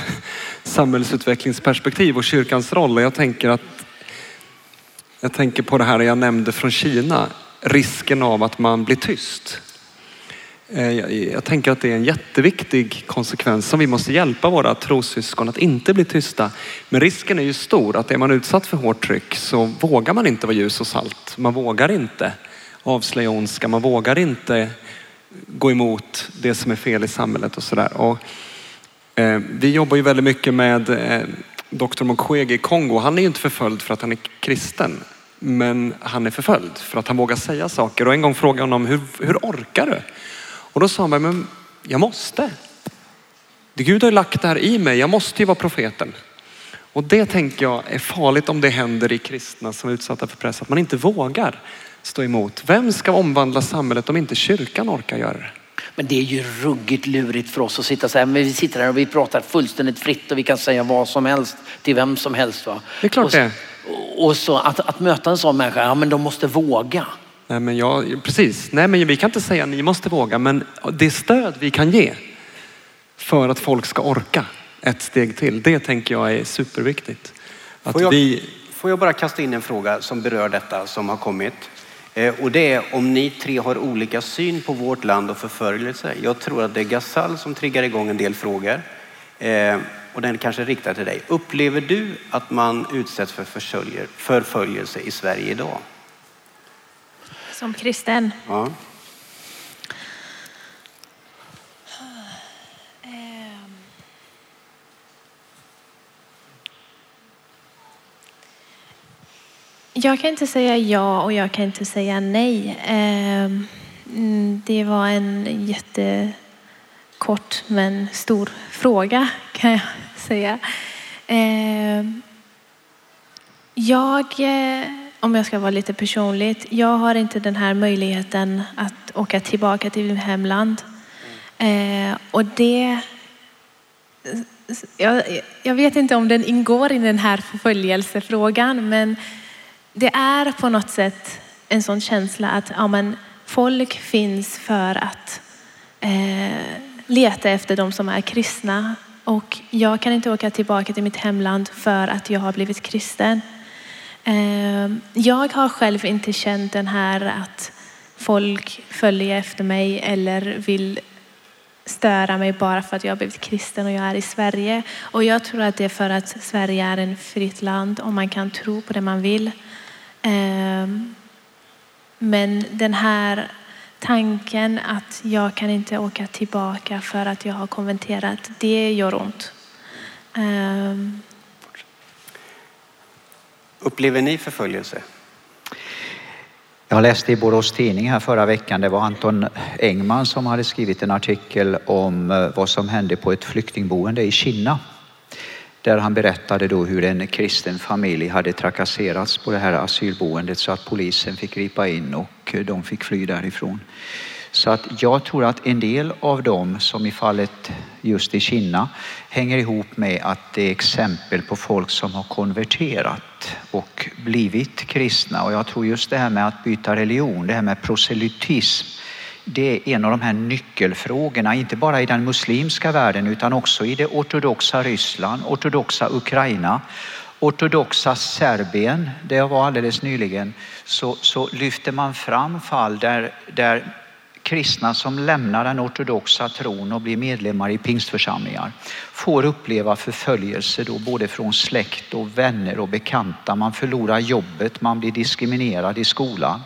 samhällsutvecklingsperspektiv och kyrkans roll. Och jag tänker att jag tänker på det här jag nämnde från Kina, risken av att man blir tyst. Eh, jag tänker att det är en jätteviktig konsekvens som vi måste hjälpa våra trossyskon att inte bli tysta. Men risken är ju stor att är man utsatt för hårt tryck så vågar man inte vara ljus och salt. Man vågar inte avslöja ondska, man vågar inte gå emot det som är fel i samhället och sådär. Eh, vi jobbar ju väldigt mycket med eh, Dr Mukwege i Kongo, han är ju inte förföljd för att han är kristen. Men han är förföljd för att han vågar säga saker. Och en gång frågade jag honom, hur, hur orkar du? Och då sa han, men jag måste. Gud har ju lagt det här i mig, jag måste ju vara profeten. Och det tänker jag är farligt om det händer i kristna som är utsatta för press, att man inte vågar stå emot. Vem ska omvandla samhället om inte kyrkan orkar göra det? Men det är ju ruggigt lurigt för oss att sitta så här. Men vi sitter här och vi pratar fullständigt fritt och vi kan säga vad som helst till vem som helst. Va? Det är klart och, så- det. Och så att, att möta en sån människa, ja men de måste våga. Nej, men jag, precis. Nej, men vi kan inte säga ni måste våga, men det stöd vi kan ge för att folk ska orka ett steg till, det tänker jag är superviktigt. Att Får jag, vi, får jag bara kasta in en fråga som berör detta som har kommit? Eh, och det är om ni tre har olika syn på vårt land och förföljelse. Jag tror att det är Gasall som triggar igång en del frågor. Eh, och den kanske är riktad till dig. Upplever du att man utsätts för förföljelse i Sverige idag? Som kristen. Ja. Jag kan inte säga ja och jag kan inte säga nej. Ehm, mm, Det var en jättekort men stor fråga kan jag säga. Ehm, Jag, eh, om jag ska vara lite personligt, jag har inte den här möjligheten att åka tillbaka till mitt hemland. Eh, Och det jag, jag vet inte om den ingår i den här förföljelsefrågan, men det är på något sätt en sån känsla att ja, men, folk finns för att eh, leta efter de som är kristna. Och jag kan inte åka tillbaka till mitt hemland för att jag har blivit kristen. Ehm, jag har själv inte känt den här att folk följer efter mig eller vill störa mig bara för att jag har blivit kristen och jag är i Sverige. Och jag tror att det är för att Sverige är ett fritt land och man kan tro på det man vill. Ehm, men den här tanken att jag kan inte åka tillbaka för att jag har konverterat, det gör ont. Ehm, Upplever ni förföljelse? Jag läste i Borås Tidning här förra veckan, det var Anton Engman som hade skrivit en artikel om eh, vad som hände på ett flyktingboende i Kina. Där han berättade då hur en kristen familj hade trakasserats på det här asylboendet så att polisen fick gripa in och eh, de fick fly därifrån. Så att jag tror att en del av dem, som i fallet just i Kina, hänger ihop med att det är exempel på folk som har konverterat och blivit kristna. Och jag tror just det här med att byta religion, det här med proselytism, det är en av de här nyckelfrågorna, inte bara i den muslimska världen utan också i det ortodoxa Ryssland, ortodoxa Ukraina, ortodoxa Serbien, där jag var alldeles nyligen, så, så lyfter man fram fall där, där kristna som lämnar den ortodoxa tron och blir medlemmar i pingstförsamlingar får uppleva förföljelse då både från släkt och vänner och bekanta. Man förlorar jobbet, man blir diskriminerad i skolan.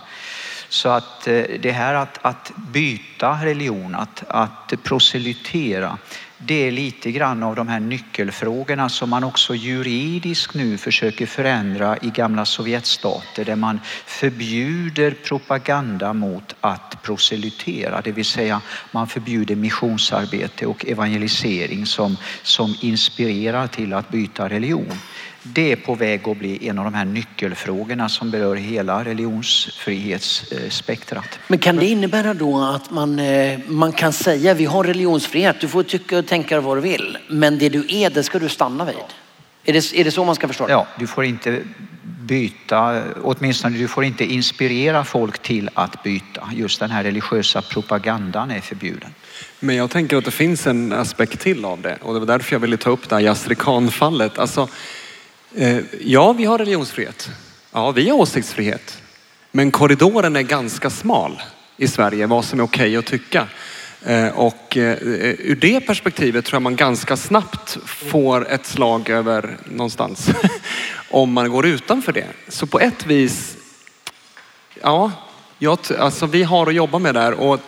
Så att eh, det här att, att byta religion, att, att proselytera, det är lite grann av de här nyckelfrågorna som man också juridiskt nu försöker förändra i gamla Sovjetstater där man förbjuder propaganda mot att proselytera, det vill säga man förbjuder missionsarbete och evangelisering som, som inspirerar till att byta religion. Det är på väg att bli en av de här nyckelfrågorna som berör hela religionsfrihetsspektrat. Men kan det innebära då att man, eh, man kan säga vi har religionsfrihet, du får tycka och tänka vad du vill, men det du är det ska du stanna vid? Är det, är det så man ska förstå det? Ja, du får inte byta, åtminstone du får inte inspirera folk till att byta. Just den här religiösa propagandan är förbjuden. Men jag tänker att det finns en aspekt till av det och det var därför jag ville ta upp det här Yasri Khan-fallet. Alltså, Eh, ja, vi har religionsfrihet. Ja, vi har åsiktsfrihet. Men korridoren är ganska smal i Sverige, vad som är okej att tycka. Eh, och eh, ur det perspektivet tror jag man ganska snabbt får ett slag över någonstans om man går utanför det. Så på ett vis, ja, jag, alltså vi har att jobba med där och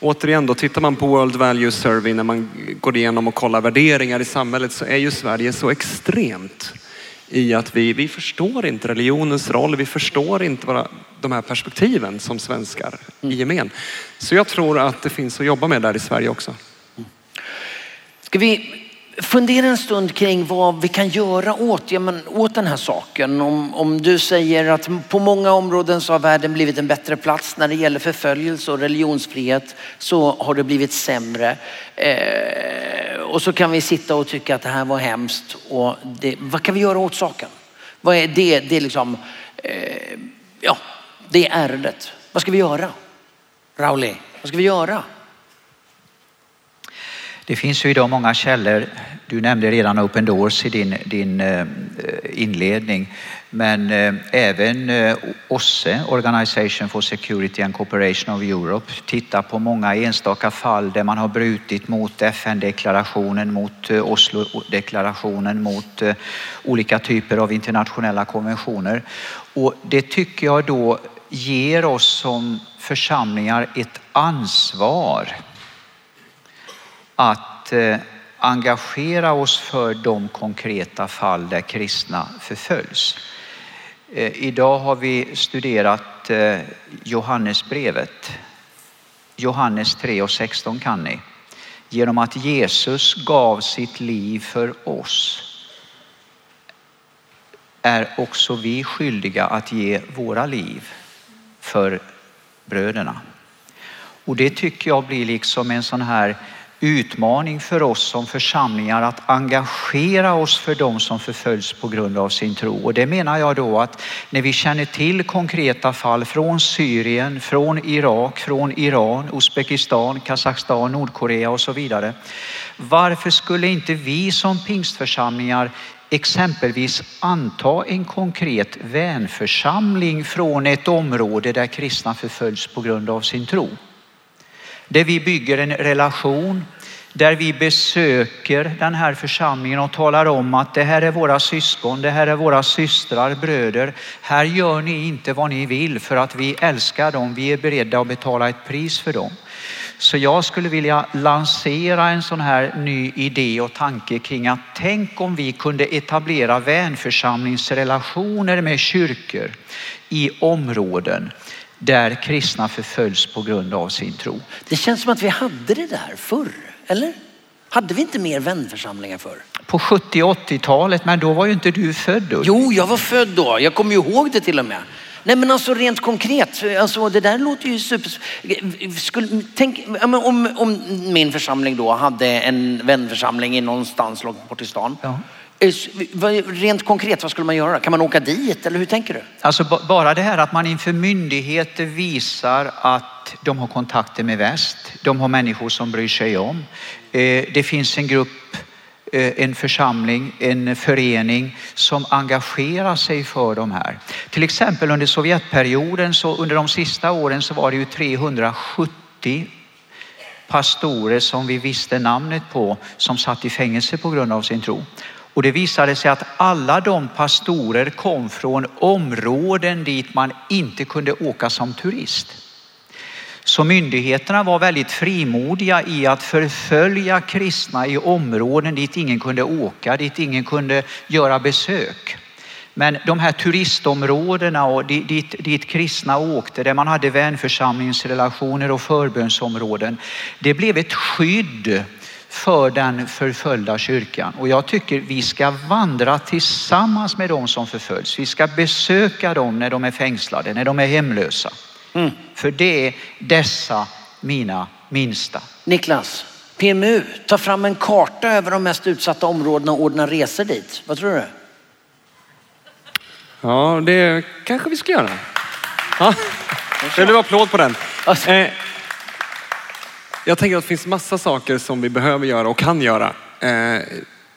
återigen då, tittar man på World Value Survey när man går igenom och kollar värderingar i samhället så är ju Sverige så extremt i att vi, vi förstår inte religionens roll, vi förstår inte våra, de här perspektiven som svenskar i gemen. Så jag tror att det finns att jobba med där i Sverige också. Ska vi fundera en stund kring vad vi kan göra åt, ja, men, åt den här saken? Om, om du säger att på många områden så har världen blivit en bättre plats när det gäller förföljelse och religionsfrihet så har det blivit sämre. Eh, och så kan vi sitta och tycka att det här var hemskt. Och det, vad kan vi göra åt saken? Vad är det? Det är liksom, eh, ja, det är ärendet. Vad ska vi göra? Rauli, vad ska vi göra? Det finns ju idag många källor. Du nämnde redan Open Doors i din, din eh, inledning. Men eh, även eh, OSSE, Organization for Security and Cooperation of Europe, tittar på många enstaka fall där man har brutit mot FN-deklarationen, mot eh, Oslo-deklarationen, mot eh, olika typer av internationella konventioner. Och det tycker jag då ger oss som församlingar ett ansvar att eh, engagera oss för de konkreta fall där kristna förföljs. Eh, idag har vi studerat eh, Johannesbrevet. Johannes 3 och 16 kan ni. Genom att Jesus gav sitt liv för oss är också vi skyldiga att ge våra liv för bröderna. Och det tycker jag blir liksom en sån här utmaning för oss som församlingar att engagera oss för de som förföljs på grund av sin tro. Och det menar jag då att när vi känner till konkreta fall från Syrien, från Irak, från Iran, Uzbekistan, Kazakstan, Nordkorea och så vidare. Varför skulle inte vi som pingstförsamlingar exempelvis anta en konkret vänförsamling från ett område där kristna förföljs på grund av sin tro? Där vi bygger en relation, där vi besöker den här församlingen och talar om att det här är våra syskon, det här är våra systrar, bröder. Här gör ni inte vad ni vill för att vi älskar dem. Vi är beredda att betala ett pris för dem. Så jag skulle vilja lansera en sån här ny idé och tanke kring att tänk om vi kunde etablera vänförsamlingsrelationer med kyrkor i områden där kristna förföljs på grund av sin tro. Det känns som att vi hade det där förr, eller? Hade vi inte mer vänförsamlingar förr? På 70 80-talet, men då var ju inte du född. Då. Jo, jag var född då. Jag kommer ju ihåg det till och med. Nej men alltså rent konkret, alltså, det där låter ju super... Skulle, tänk, om, om min församling då hade en vänförsamling någonstans långt bort i stan. Ja. Eh, rent konkret, vad skulle man göra? Kan man åka dit eller hur tänker du? Alltså bara det här att man inför myndigheter visar att de har kontakter med väst. De har människor som bryr sig om. Eh, det finns en grupp, eh, en församling, en förening som engagerar sig för de här. Till exempel under Sovjetperioden, så under de sista åren så var det ju 370 pastorer som vi visste namnet på som satt i fängelse på grund av sin tro. Och det visade sig att alla de pastorer kom från områden dit man inte kunde åka som turist. Så myndigheterna var väldigt frimodiga i att förfölja kristna i områden dit ingen kunde åka, dit ingen kunde göra besök. Men de här turistområdena och dit, dit kristna åkte, där man hade vänförsamlingsrelationer och förbönsområden, det blev ett skydd för den förföljda kyrkan. Och jag tycker vi ska vandra tillsammans med dem som förföljs. Vi ska besöka dem när de är fängslade, när de är hemlösa. Mm. För det är dessa mina minsta. Niklas, PMU, ta fram en karta över de mest utsatta områdena och ordna resor dit. Vad tror du? Ja, det kanske vi ska göra. Ja. Det blev applåd på den. Alltså. Eh, jag tänker att det finns massa saker som vi behöver göra och kan göra. Eh,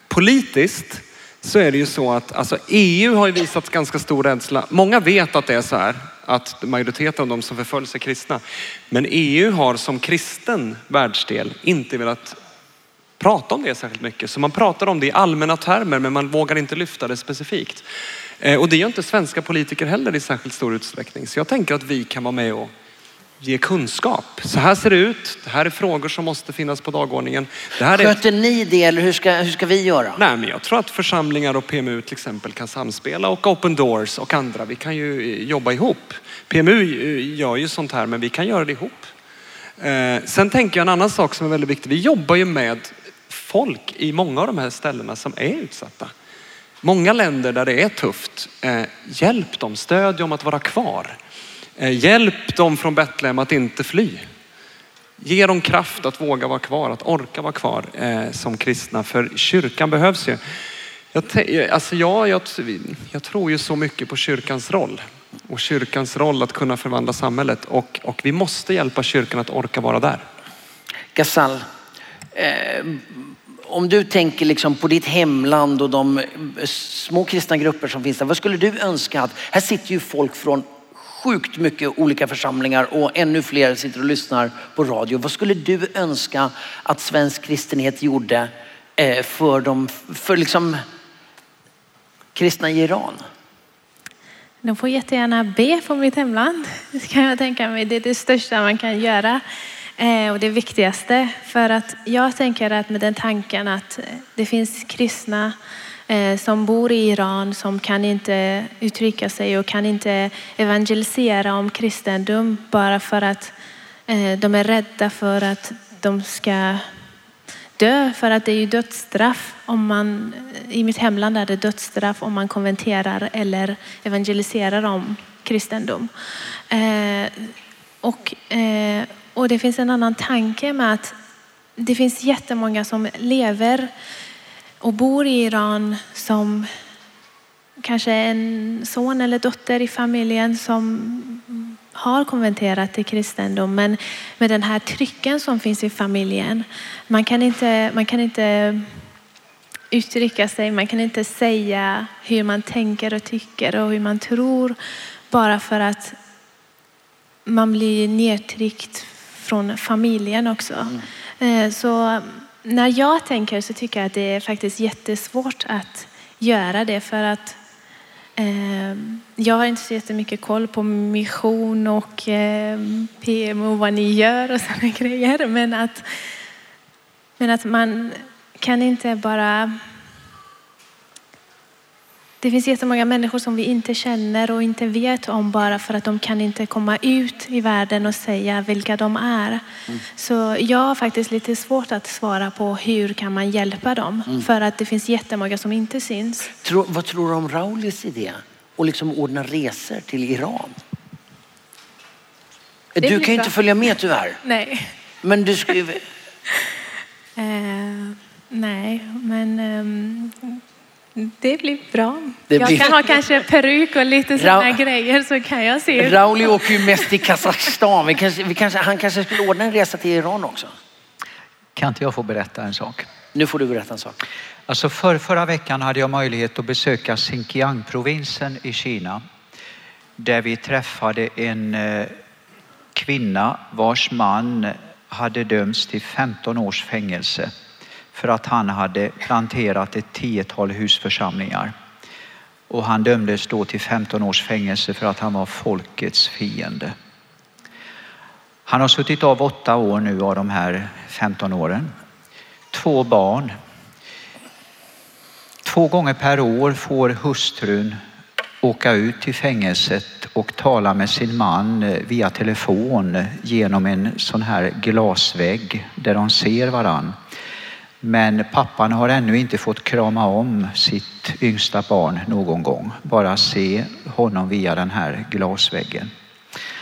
politiskt så är det ju så att alltså EU har ju visat ganska stor rädsla. Många vet att det är så här, att majoriteten av de som förföljs är kristna. Men EU har som kristen världsdel inte velat prata om det särskilt mycket. Så man pratar om det i allmänna termer men man vågar inte lyfta det specifikt. Eh, och det gör inte svenska politiker heller i särskilt stor utsträckning. Så jag tänker att vi kan vara med och ge kunskap. Så här ser det ut. Det här är frågor som måste finnas på dagordningen. Det här är Sköter ni det eller hur ska, hur ska vi göra? Nej, men jag tror att församlingar och PMU till exempel kan samspela och Open Doors och andra. Vi kan ju eh, jobba ihop. PMU eh, gör ju sånt här, men vi kan göra det ihop. Eh, sen tänker jag en annan sak som är väldigt viktig. Vi jobbar ju med folk i många av de här ställena som är utsatta. Många länder där det är tufft. Eh, hjälp dem, stöd dem att vara kvar. Eh, hjälp dem från Betlehem att inte fly. Ge dem kraft att våga vara kvar, att orka vara kvar eh, som kristna. För kyrkan behövs ju. Jag, alltså jag, jag, jag tror ju så mycket på kyrkans roll och kyrkans roll att kunna förvandla samhället och, och vi måste hjälpa kyrkan att orka vara där. Ghazal, eh, om du tänker liksom på ditt hemland och de eh, små kristna grupper som finns där. Vad skulle du önska att, här sitter ju folk från sjukt mycket olika församlingar och ännu fler sitter och lyssnar på radio. Vad skulle du önska att svensk kristenhet gjorde eh, för, de, för liksom kristna i Iran? De får jättegärna be för mitt hemland. Det kan jag tänka mig. Det är det största man kan göra. Eh, och det viktigaste. För att jag tänker att med den tanken att eh, det finns kristna Eh, som bor i Iran som kan inte uttrycka sig och kan inte evangelisera om kristendom bara för att eh, de är rädda för att de ska dö för att det är ju dödsstraff om man, i mitt hemland är det dödsstraff om man konventerar eller evangeliserar om kristendom. Eh, och, och det finns en annan tanke med att det finns jättemånga som lever och bor i Iran som kanske en son eller dotter i familjen som har konverterat till kristendom. Men med den här trycken som finns i familjen. Man kan inte, man kan inte uttrycka sig, man kan inte säga hur man tänker och tycker och hur man tror. Bara för att man blir nedtryckt från familjen också. Eh, Så när jag tänker så tycker jag att det är faktiskt jättesvårt att göra det för att eh, jag har inte så jättemycket koll på mission och eh, PM och vad ni gör och sådana grejer. Men att, men att man kan inte bara... Det finns jättemånga människor som vi inte känner och inte vet om bara för att de kan inte komma ut i världen och säga vilka de är. Så jag har faktiskt lite svårt att svara på hur kan man hjälpa dem. För att det finns jättemånga som inte syns. Tror, vad tror du om Raulis idé? Och liksom ordna resor till Iran? Du blir kan ju inte följa med tyvärr. Nej. Men du ju... Eh, nej, men ehm, det blir bra. Det jag blir- kan ha kanske peruk och lite sådana Ra- grejer så kan jag se. Rauli åker ju mest till Kazakstan. Vi kanske, vi kanske, han kanske skulle ordna en resa till Iran också. Kan inte jag få berätta en sak? Nu får du berätta en sak. Alltså för, förra veckan hade jag möjlighet att besöka Xinjiang-provinsen i Kina. Där vi träffade en eh, kvinna vars man hade dömts till 15 års fängelse för att han hade planterat ett tiotal husförsamlingar. Och han dömdes då till 15 års fängelse för att han var folkets fiende. Han har suttit av åtta år nu av de här 15 åren. Två barn. Två gånger per år får hustrun åka ut till fängelset och tala med sin man eh, via telefon genom en sån här glasvägg där de ser varann. Men pappan har ännu inte fått krama om sitt yngsta barn någon gång. Bara se honom via den här glasväggen.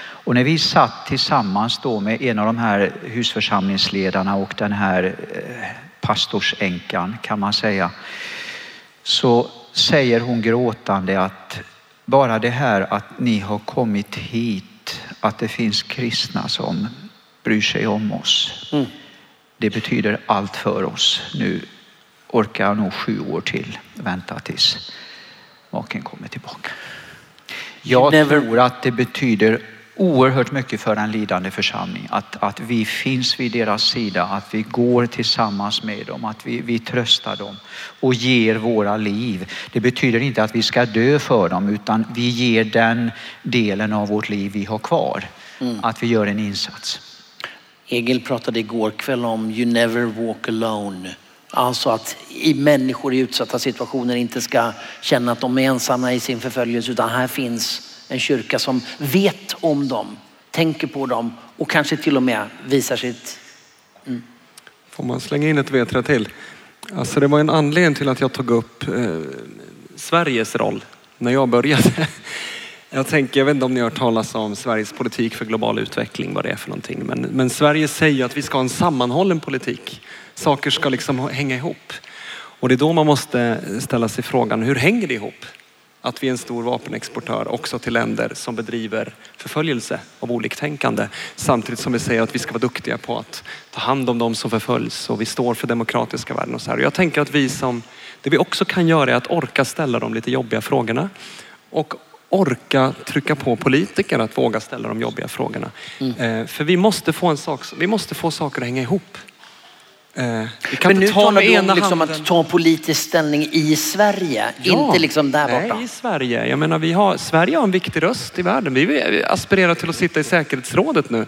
Och när vi satt tillsammans då med en av de här husförsamlingsledarna och den här eh, pastorsänkan kan man säga, så säger hon gråtande att bara det här att ni har kommit hit, att det finns kristna som bryr sig om oss. Mm. Det betyder allt för oss. Nu orkar jag nog sju år till vänta tills maken kommer tillbaka. Jag tror att det betyder oerhört mycket för en lidande församling. Att, att vi finns vid deras sida, att vi går tillsammans med dem, att vi, vi tröstar dem och ger våra liv. Det betyder inte att vi ska dö för dem utan vi ger den delen av vårt liv vi har kvar. att vi gör en insats. Egil pratade igår kväll om You never walk alone. Alltså att i människor i utsatta situationer inte ska känna att de är ensamma i sin förföljelse utan här finns en kyrka som vet om dem, tänker på dem och kanske till och med visar sitt... Mm. Får man slänga in ett vetra till? Alltså det var en anledning till att jag tog upp eh, Sveriges roll när jag började. Jag tänker, jag vet inte om ni har hört talas om Sveriges politik för global utveckling, vad det är för någonting. Men, men Sverige säger att vi ska ha en sammanhållen politik. Saker ska liksom hänga ihop. Och det är då man måste ställa sig frågan, hur hänger det ihop? Att vi är en stor vapenexportör också till länder som bedriver förföljelse av oliktänkande. Samtidigt som vi säger att vi ska vara duktiga på att ta hand om de som förföljs och vi står för demokratiska värden och så här. Och jag tänker att vi som, det vi också kan göra är att orka ställa de lite jobbiga frågorna och orka trycka på politiker att våga ställa de jobbiga frågorna. Eh, för vi måste få en sak, vi måste få saker att hänga ihop. Eh, vi kan Men nu ta talar du om liksom att ta politisk ställning i Sverige, Ja. inte liksom där borta. Nej, i Sverige. Jag menar, vi har, Sverige har en viktig röst i världen. Vi aspirerar till att sitta i säkerhetsrådet nu.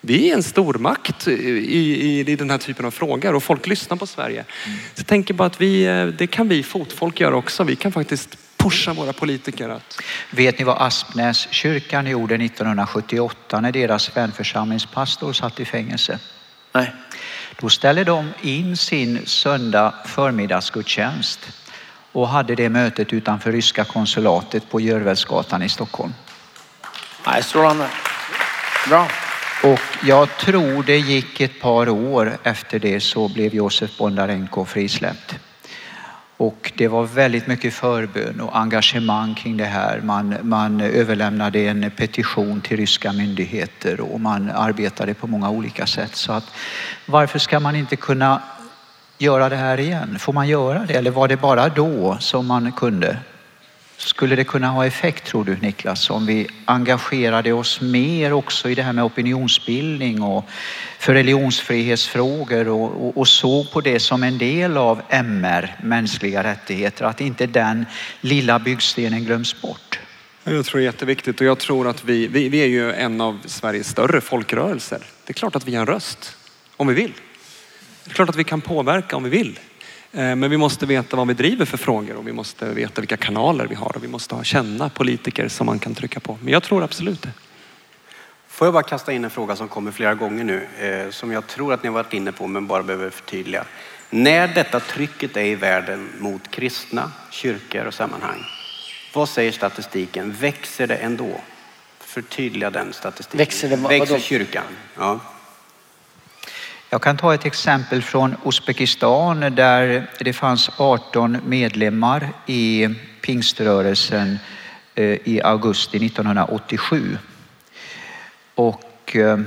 Vi är en stormakt i, i, i den här typen av frågor och folk lyssnar på Sverige. Så jag tänker bara att vi, eh, det kan vi fotfolk göra också. Vi kan faktiskt pusha våra politiker att Vet ni vad Aspnäskyrkan gjorde 1978 när deras vänförsamlingspastor satt i fängelse? Nej. Då ställde de in sin söndag förmiddagsgudstjänst och hade det mötet utanför ryska konsulatet på Görvelsgatan i Stockholm. Nej, strålande. Bra. Och jag tror det gick ett par år efter det så blev Josef Bondarenko frisläppt. Och det var väldigt mycket förbön och engagemang kring det här. Man, man överlämnade en petition till ryska myndigheter och man arbetade på många olika sätt. Så att varför ska man inte kunna göra det här igen? Får man göra det eller var det bara då som man kunde? Skulle det kunna ha effekt tror du Niklas om vi engagerade oss mer också i det här med opinionsbildning och för religionsfrihetsfrågor och, och, och såg på det som en del av MR, mänskliga rättigheter, att inte den lilla byggstenen glöms bort. Jag tror det är jätteviktigt och jag tror att vi, vi, vi är ju en av Sveriges större folkrörelser. Det är klart att vi har en röst om vi vill. Det är klart att vi kan påverka om vi vill. Eh, Men vi måste veta vad vi driver för frågor och vi måste veta vilka kanaler vi har och vi måste ha känna politiker som man kan trycka på. Men jag tror absolut det. Får jag bara kasta in en fråga som kommer flera gånger nu, eh, som jag tror att ni har varit inne på men bara behöver förtydliga. När detta trycket är i världen mot kristna, kyrkor och sammanhang, vad säger statistiken? Växer det ändå? Förtydliga den statistiken. Växer det- Växer kyrkan? Ja. Jag kan ta ett exempel från Uzbekistan där det fanns 18 medlemmar i pingströrelsen eh, i augusti 1987. Och eh,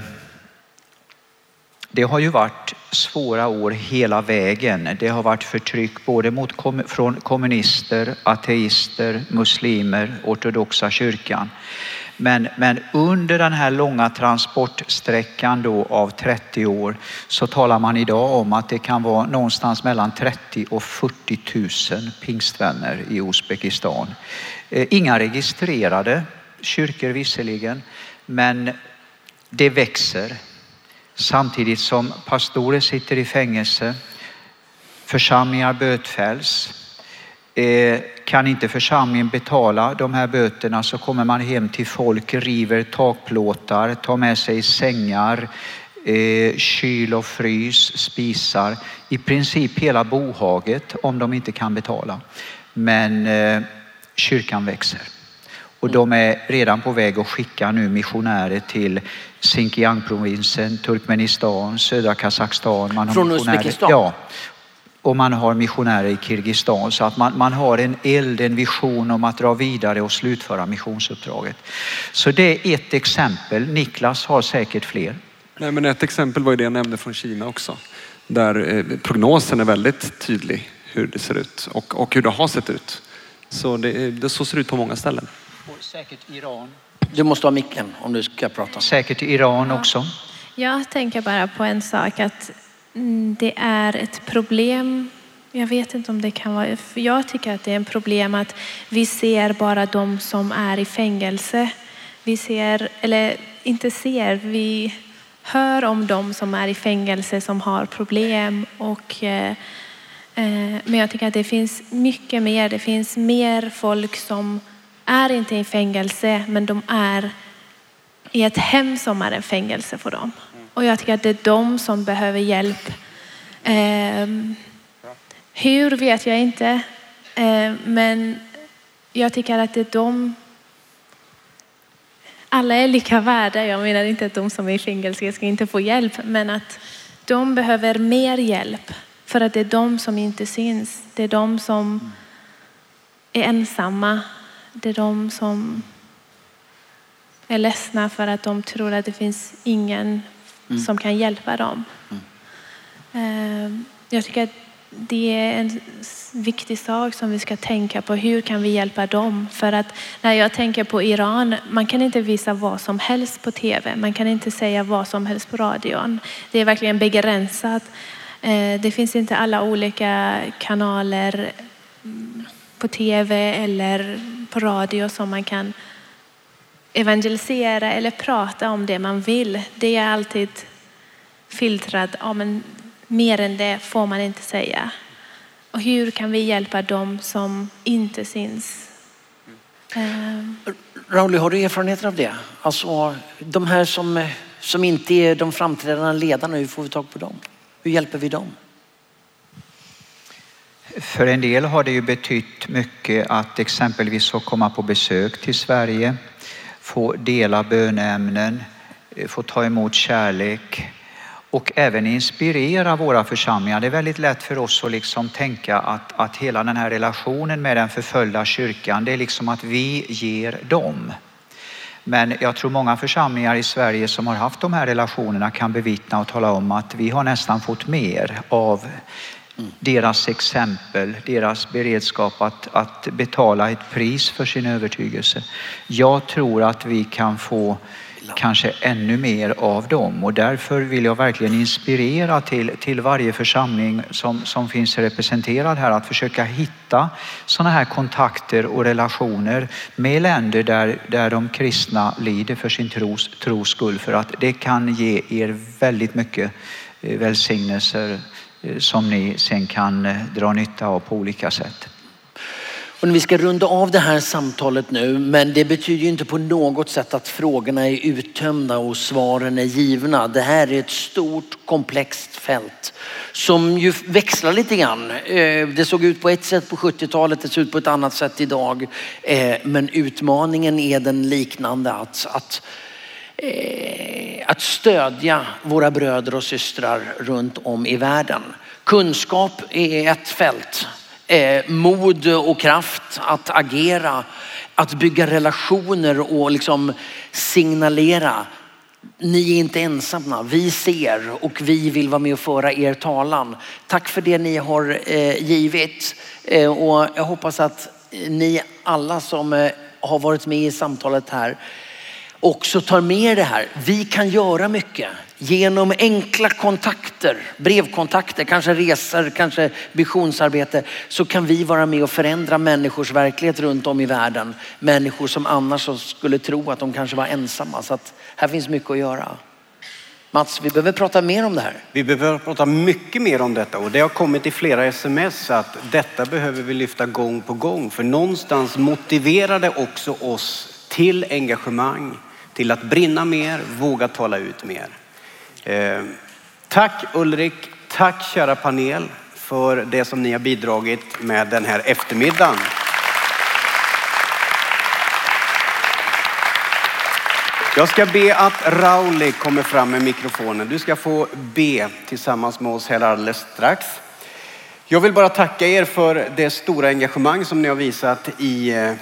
det har ju varit svåra år hela vägen. Det har varit förtryck både mot från kommunister, ateister, muslimer, ortodoxa kyrkan. Men, men under den här långa transportsträckan då av 30 år så talar man idag om att det kan vara någonstans mellan 30 och 40 000 pingstvänner i Uzbekistan. Eh, inga registrerade kyrkor visserligen, men det växer. Samtidigt som pastorer sitter i fängelse, församlingar bötfälls. Eh, Kan inte församlingen betala de här böterna så kommer man hem till folk, river takplåtar, tar med sig sängar, eh, kyl och frys, spisar. I princip hela bohaget om de inte kan betala. Men eh, kyrkan växer. Och de är redan på väg att skicka nu missionärer till Xinjiang-provinsen, Turkmenistan, södra Kazakstan. Man har Från Uzbekistan? Ja. Och man har missionärer i Kirgizistan. Så att man, man har en eld, en vision om att dra vidare och slutföra missionsuppdraget. Så det är ett exempel. Niklas har säkert fler. Nej, men ett exempel var ju det jag nämnde från Kina också. Där eh, prognosen är väldigt tydlig hur det ser ut och, och hur det har sett ut. Så det, det så ser det ut på många ställen. Säkert Iran. Du måste ha micken om du ska prata. Säkert Iran också. Jag tänker bara på en sak att Mm, det är ett problem. Jag vet inte om det kan vara, jag tycker att det är ett problem att vi ser bara de som är i fängelse. Vi ser, eller inte ser. Vi hör om de som är i fängelse som har problem. Och, eh, eh, men jag tycker att det finns mycket mer. Det finns mer folk som är inte i fängelse men de är i ett hem som är en fängelse för dem. Och jag tycker att det är de som behöver hjälp. Eh, hur vet jag inte. Eh, men jag tycker att det är de alla är lika värda. Jag menar inte att de som är i fängelse ska inte få hjälp, men att de behöver mer hjälp för att det är de som inte syns. Det är de som är ensamma. Det är de som är ledsna för att de tror att det finns ingen som kan hjälpa dem. Mm. Jag tycker att det är en viktig sak som vi ska tänka på. Hur kan vi hjälpa dem? För att när jag tänker på Iran, man kan inte visa vad som helst på tv. Man kan inte säga vad som helst på radion. Det är verkligen begränsat. Eh, det finns inte alla olika kanaler mm, på tv eller på radio som man kan evangelisera eller prata om det man vill. Det är alltid filtrat. Ja, men Mer än det får man inte säga. Och hur kan vi hjälpa dem som inte syns? Mm. Rauli, har du erfarenheter av det? Alltså de här som, som inte är de framträdande ledarna, hur får vi tag på dem? Hur hjälper vi dem? För en del har det ju betytt mycket att exempelvis få komma på besök till Sverige, få dela böneämnen, eh, få ta emot kärlek, och även inspirera våra församlingar. Det är väldigt lätt för oss att liksom tänka att, att hela den här relationen med den förföljda kyrkan, det är liksom att vi ger dem. Men jag tror många församlingar i Sverige som har haft de här relationerna kan bevittna och tala om att vi har nästan fått mer av deras exempel, deras beredskap att, att betala ett pris för sin övertygelse. Jag tror att vi kan få kanske ännu mer av dem. Och därför vill jag verkligen inspirera till, till varje församling som, som finns representerad här att försöka hitta sådana här kontakter och relationer med länder där, där de kristna lider för sin tros, tros skull. För att det kan ge er väldigt mycket eh, välsignelser Eh, som ni sen kan eh, dra nytta av på olika sätt. Och vi ska runda av det här samtalet nu, men det betyder ju inte på något sätt att frågorna är uttömda och svaren är givna. Det här är ett stort komplext fält som ju växlar lite grann. Eh, det såg ut på ett sätt på 70-talet, det ser ut på ett annat sätt idag. Men utmaningen är den liknande att, att Eh, att stödja våra bröder och systrar runt om i världen. Kunskap är ett fält eh, mod och kraft att agera, att bygga relationer och liksom signalera. Ni är inte ensamma, vi ser och vi vill vara med och föra er talan. Tack för det ni har eh, givit och jag hoppas att ni alla som har varit med i samtalet här också tar med det här. Vi kan göra mycket genom enkla kontakter, brevkontakter, kanske resor, kanske visionsarbete så kan vi vara med och förändra människors verklighet runt om i världen. Människor som annars skulle tro att de kanske var ensamma. Så att här finns mycket att göra. Mats, vi behöver prata mer om det här. Vi behöver prata mycket mer om detta och det har kommit i flera sms att detta behöver vi lyfta gång på gång för någonstans motiverar det också oss till engagemang, till att brinna mer, våga tala ut mer. Eh, tack Ulrik, tack kära panel för det som ni har bidragit med den här eftermiddagen. Jag ska be att Rauli kommer fram med mikrofonen. Du ska få be tillsammans med oss här alldeles strax. Jag vill bara tacka er för det stora engagemang som ni har visat i eh,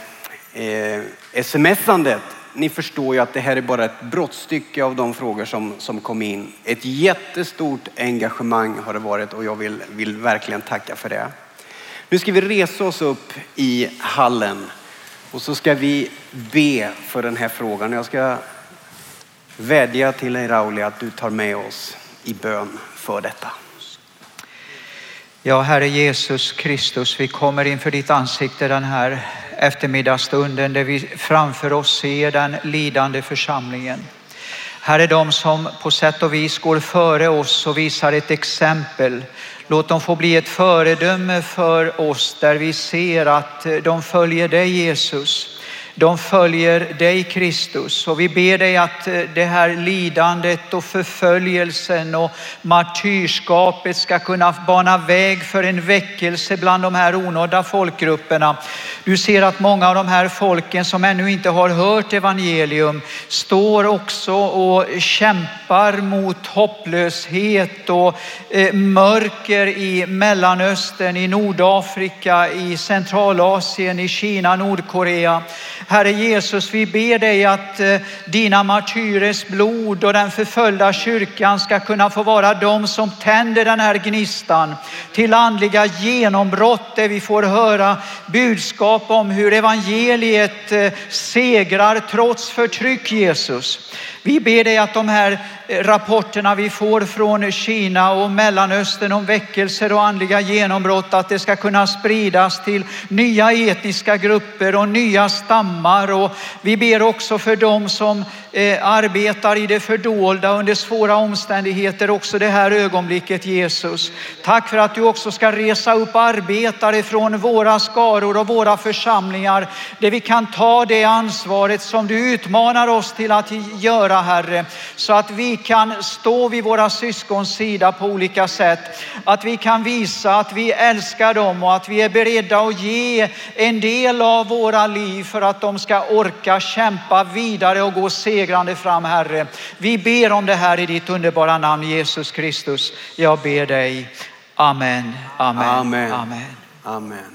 eh smsandet ni förstår ju att det här är bara ett brottstycke av de frågor som, som kom in. Ett jättestort engagemang har det varit och jag vill, vill verkligen tacka för det. Nu ska vi resa oss upp i hallen och så ska vi be för den här frågan. Jag ska vädja till dig Rauli att du tar med oss i bön för detta. Ja, Herre Jesus Kristus, vi kommer inför ditt ansikte den här eftermiddagsstunden där vi framför oss ser den lidande församlingen. Här är de som på sätt och vis går före oss och visar ett exempel. Låt dem få bli ett föredöme för oss där vi ser att de följer dig Jesus. De följer dig Kristus och vi ber dig att eh, det här lidandet och förföljelsen och martyrskapet ska kunna bana väg för en väckelse bland de här onådda folkgrupperna. Du ser att många av de här folken som ännu inte har hört evangelium står också och kämpar mot hopplöshet och eh, mörker i Mellanöstern, i Nordafrika, i Centralasien, i Kina, Nordkorea. Herre Jesus, vi ber dig att eh, dina martyrers blod och den förföljda kyrkan ska kunna få vara de som tänder den här gnistan till andliga genombrott där vi får höra budskap om hur evangeliet eh, segrar trots förtryck Jesus. Vi ber dig att de här eh, rapporterna vi får från Kina och Mellanöstern om väckelser och andliga genombrott, att det ska kunna spridas till nya etniska grupper och nya stammar. Och vi ber också för dem som eh, arbetar i det fördolda under svåra omständigheter också det här ögonblicket Jesus. Tack för att du också ska resa upp arbetare från våra skaror och våra församlingar där vi kan ta det ansvaret som du utmanar oss till att göra Herre. Så att vi kan stå vid våra syskons sida på olika sätt. Att vi kan visa att vi älskar dem och att vi är beredda att ge en del av våra liv för att de ska orka kämpa vidare och gå segrande fram Herre. Vi ber om det här i ditt underbara namn Jesus Kristus. Jag ber dig. Amen. Amen. Amen. Amen.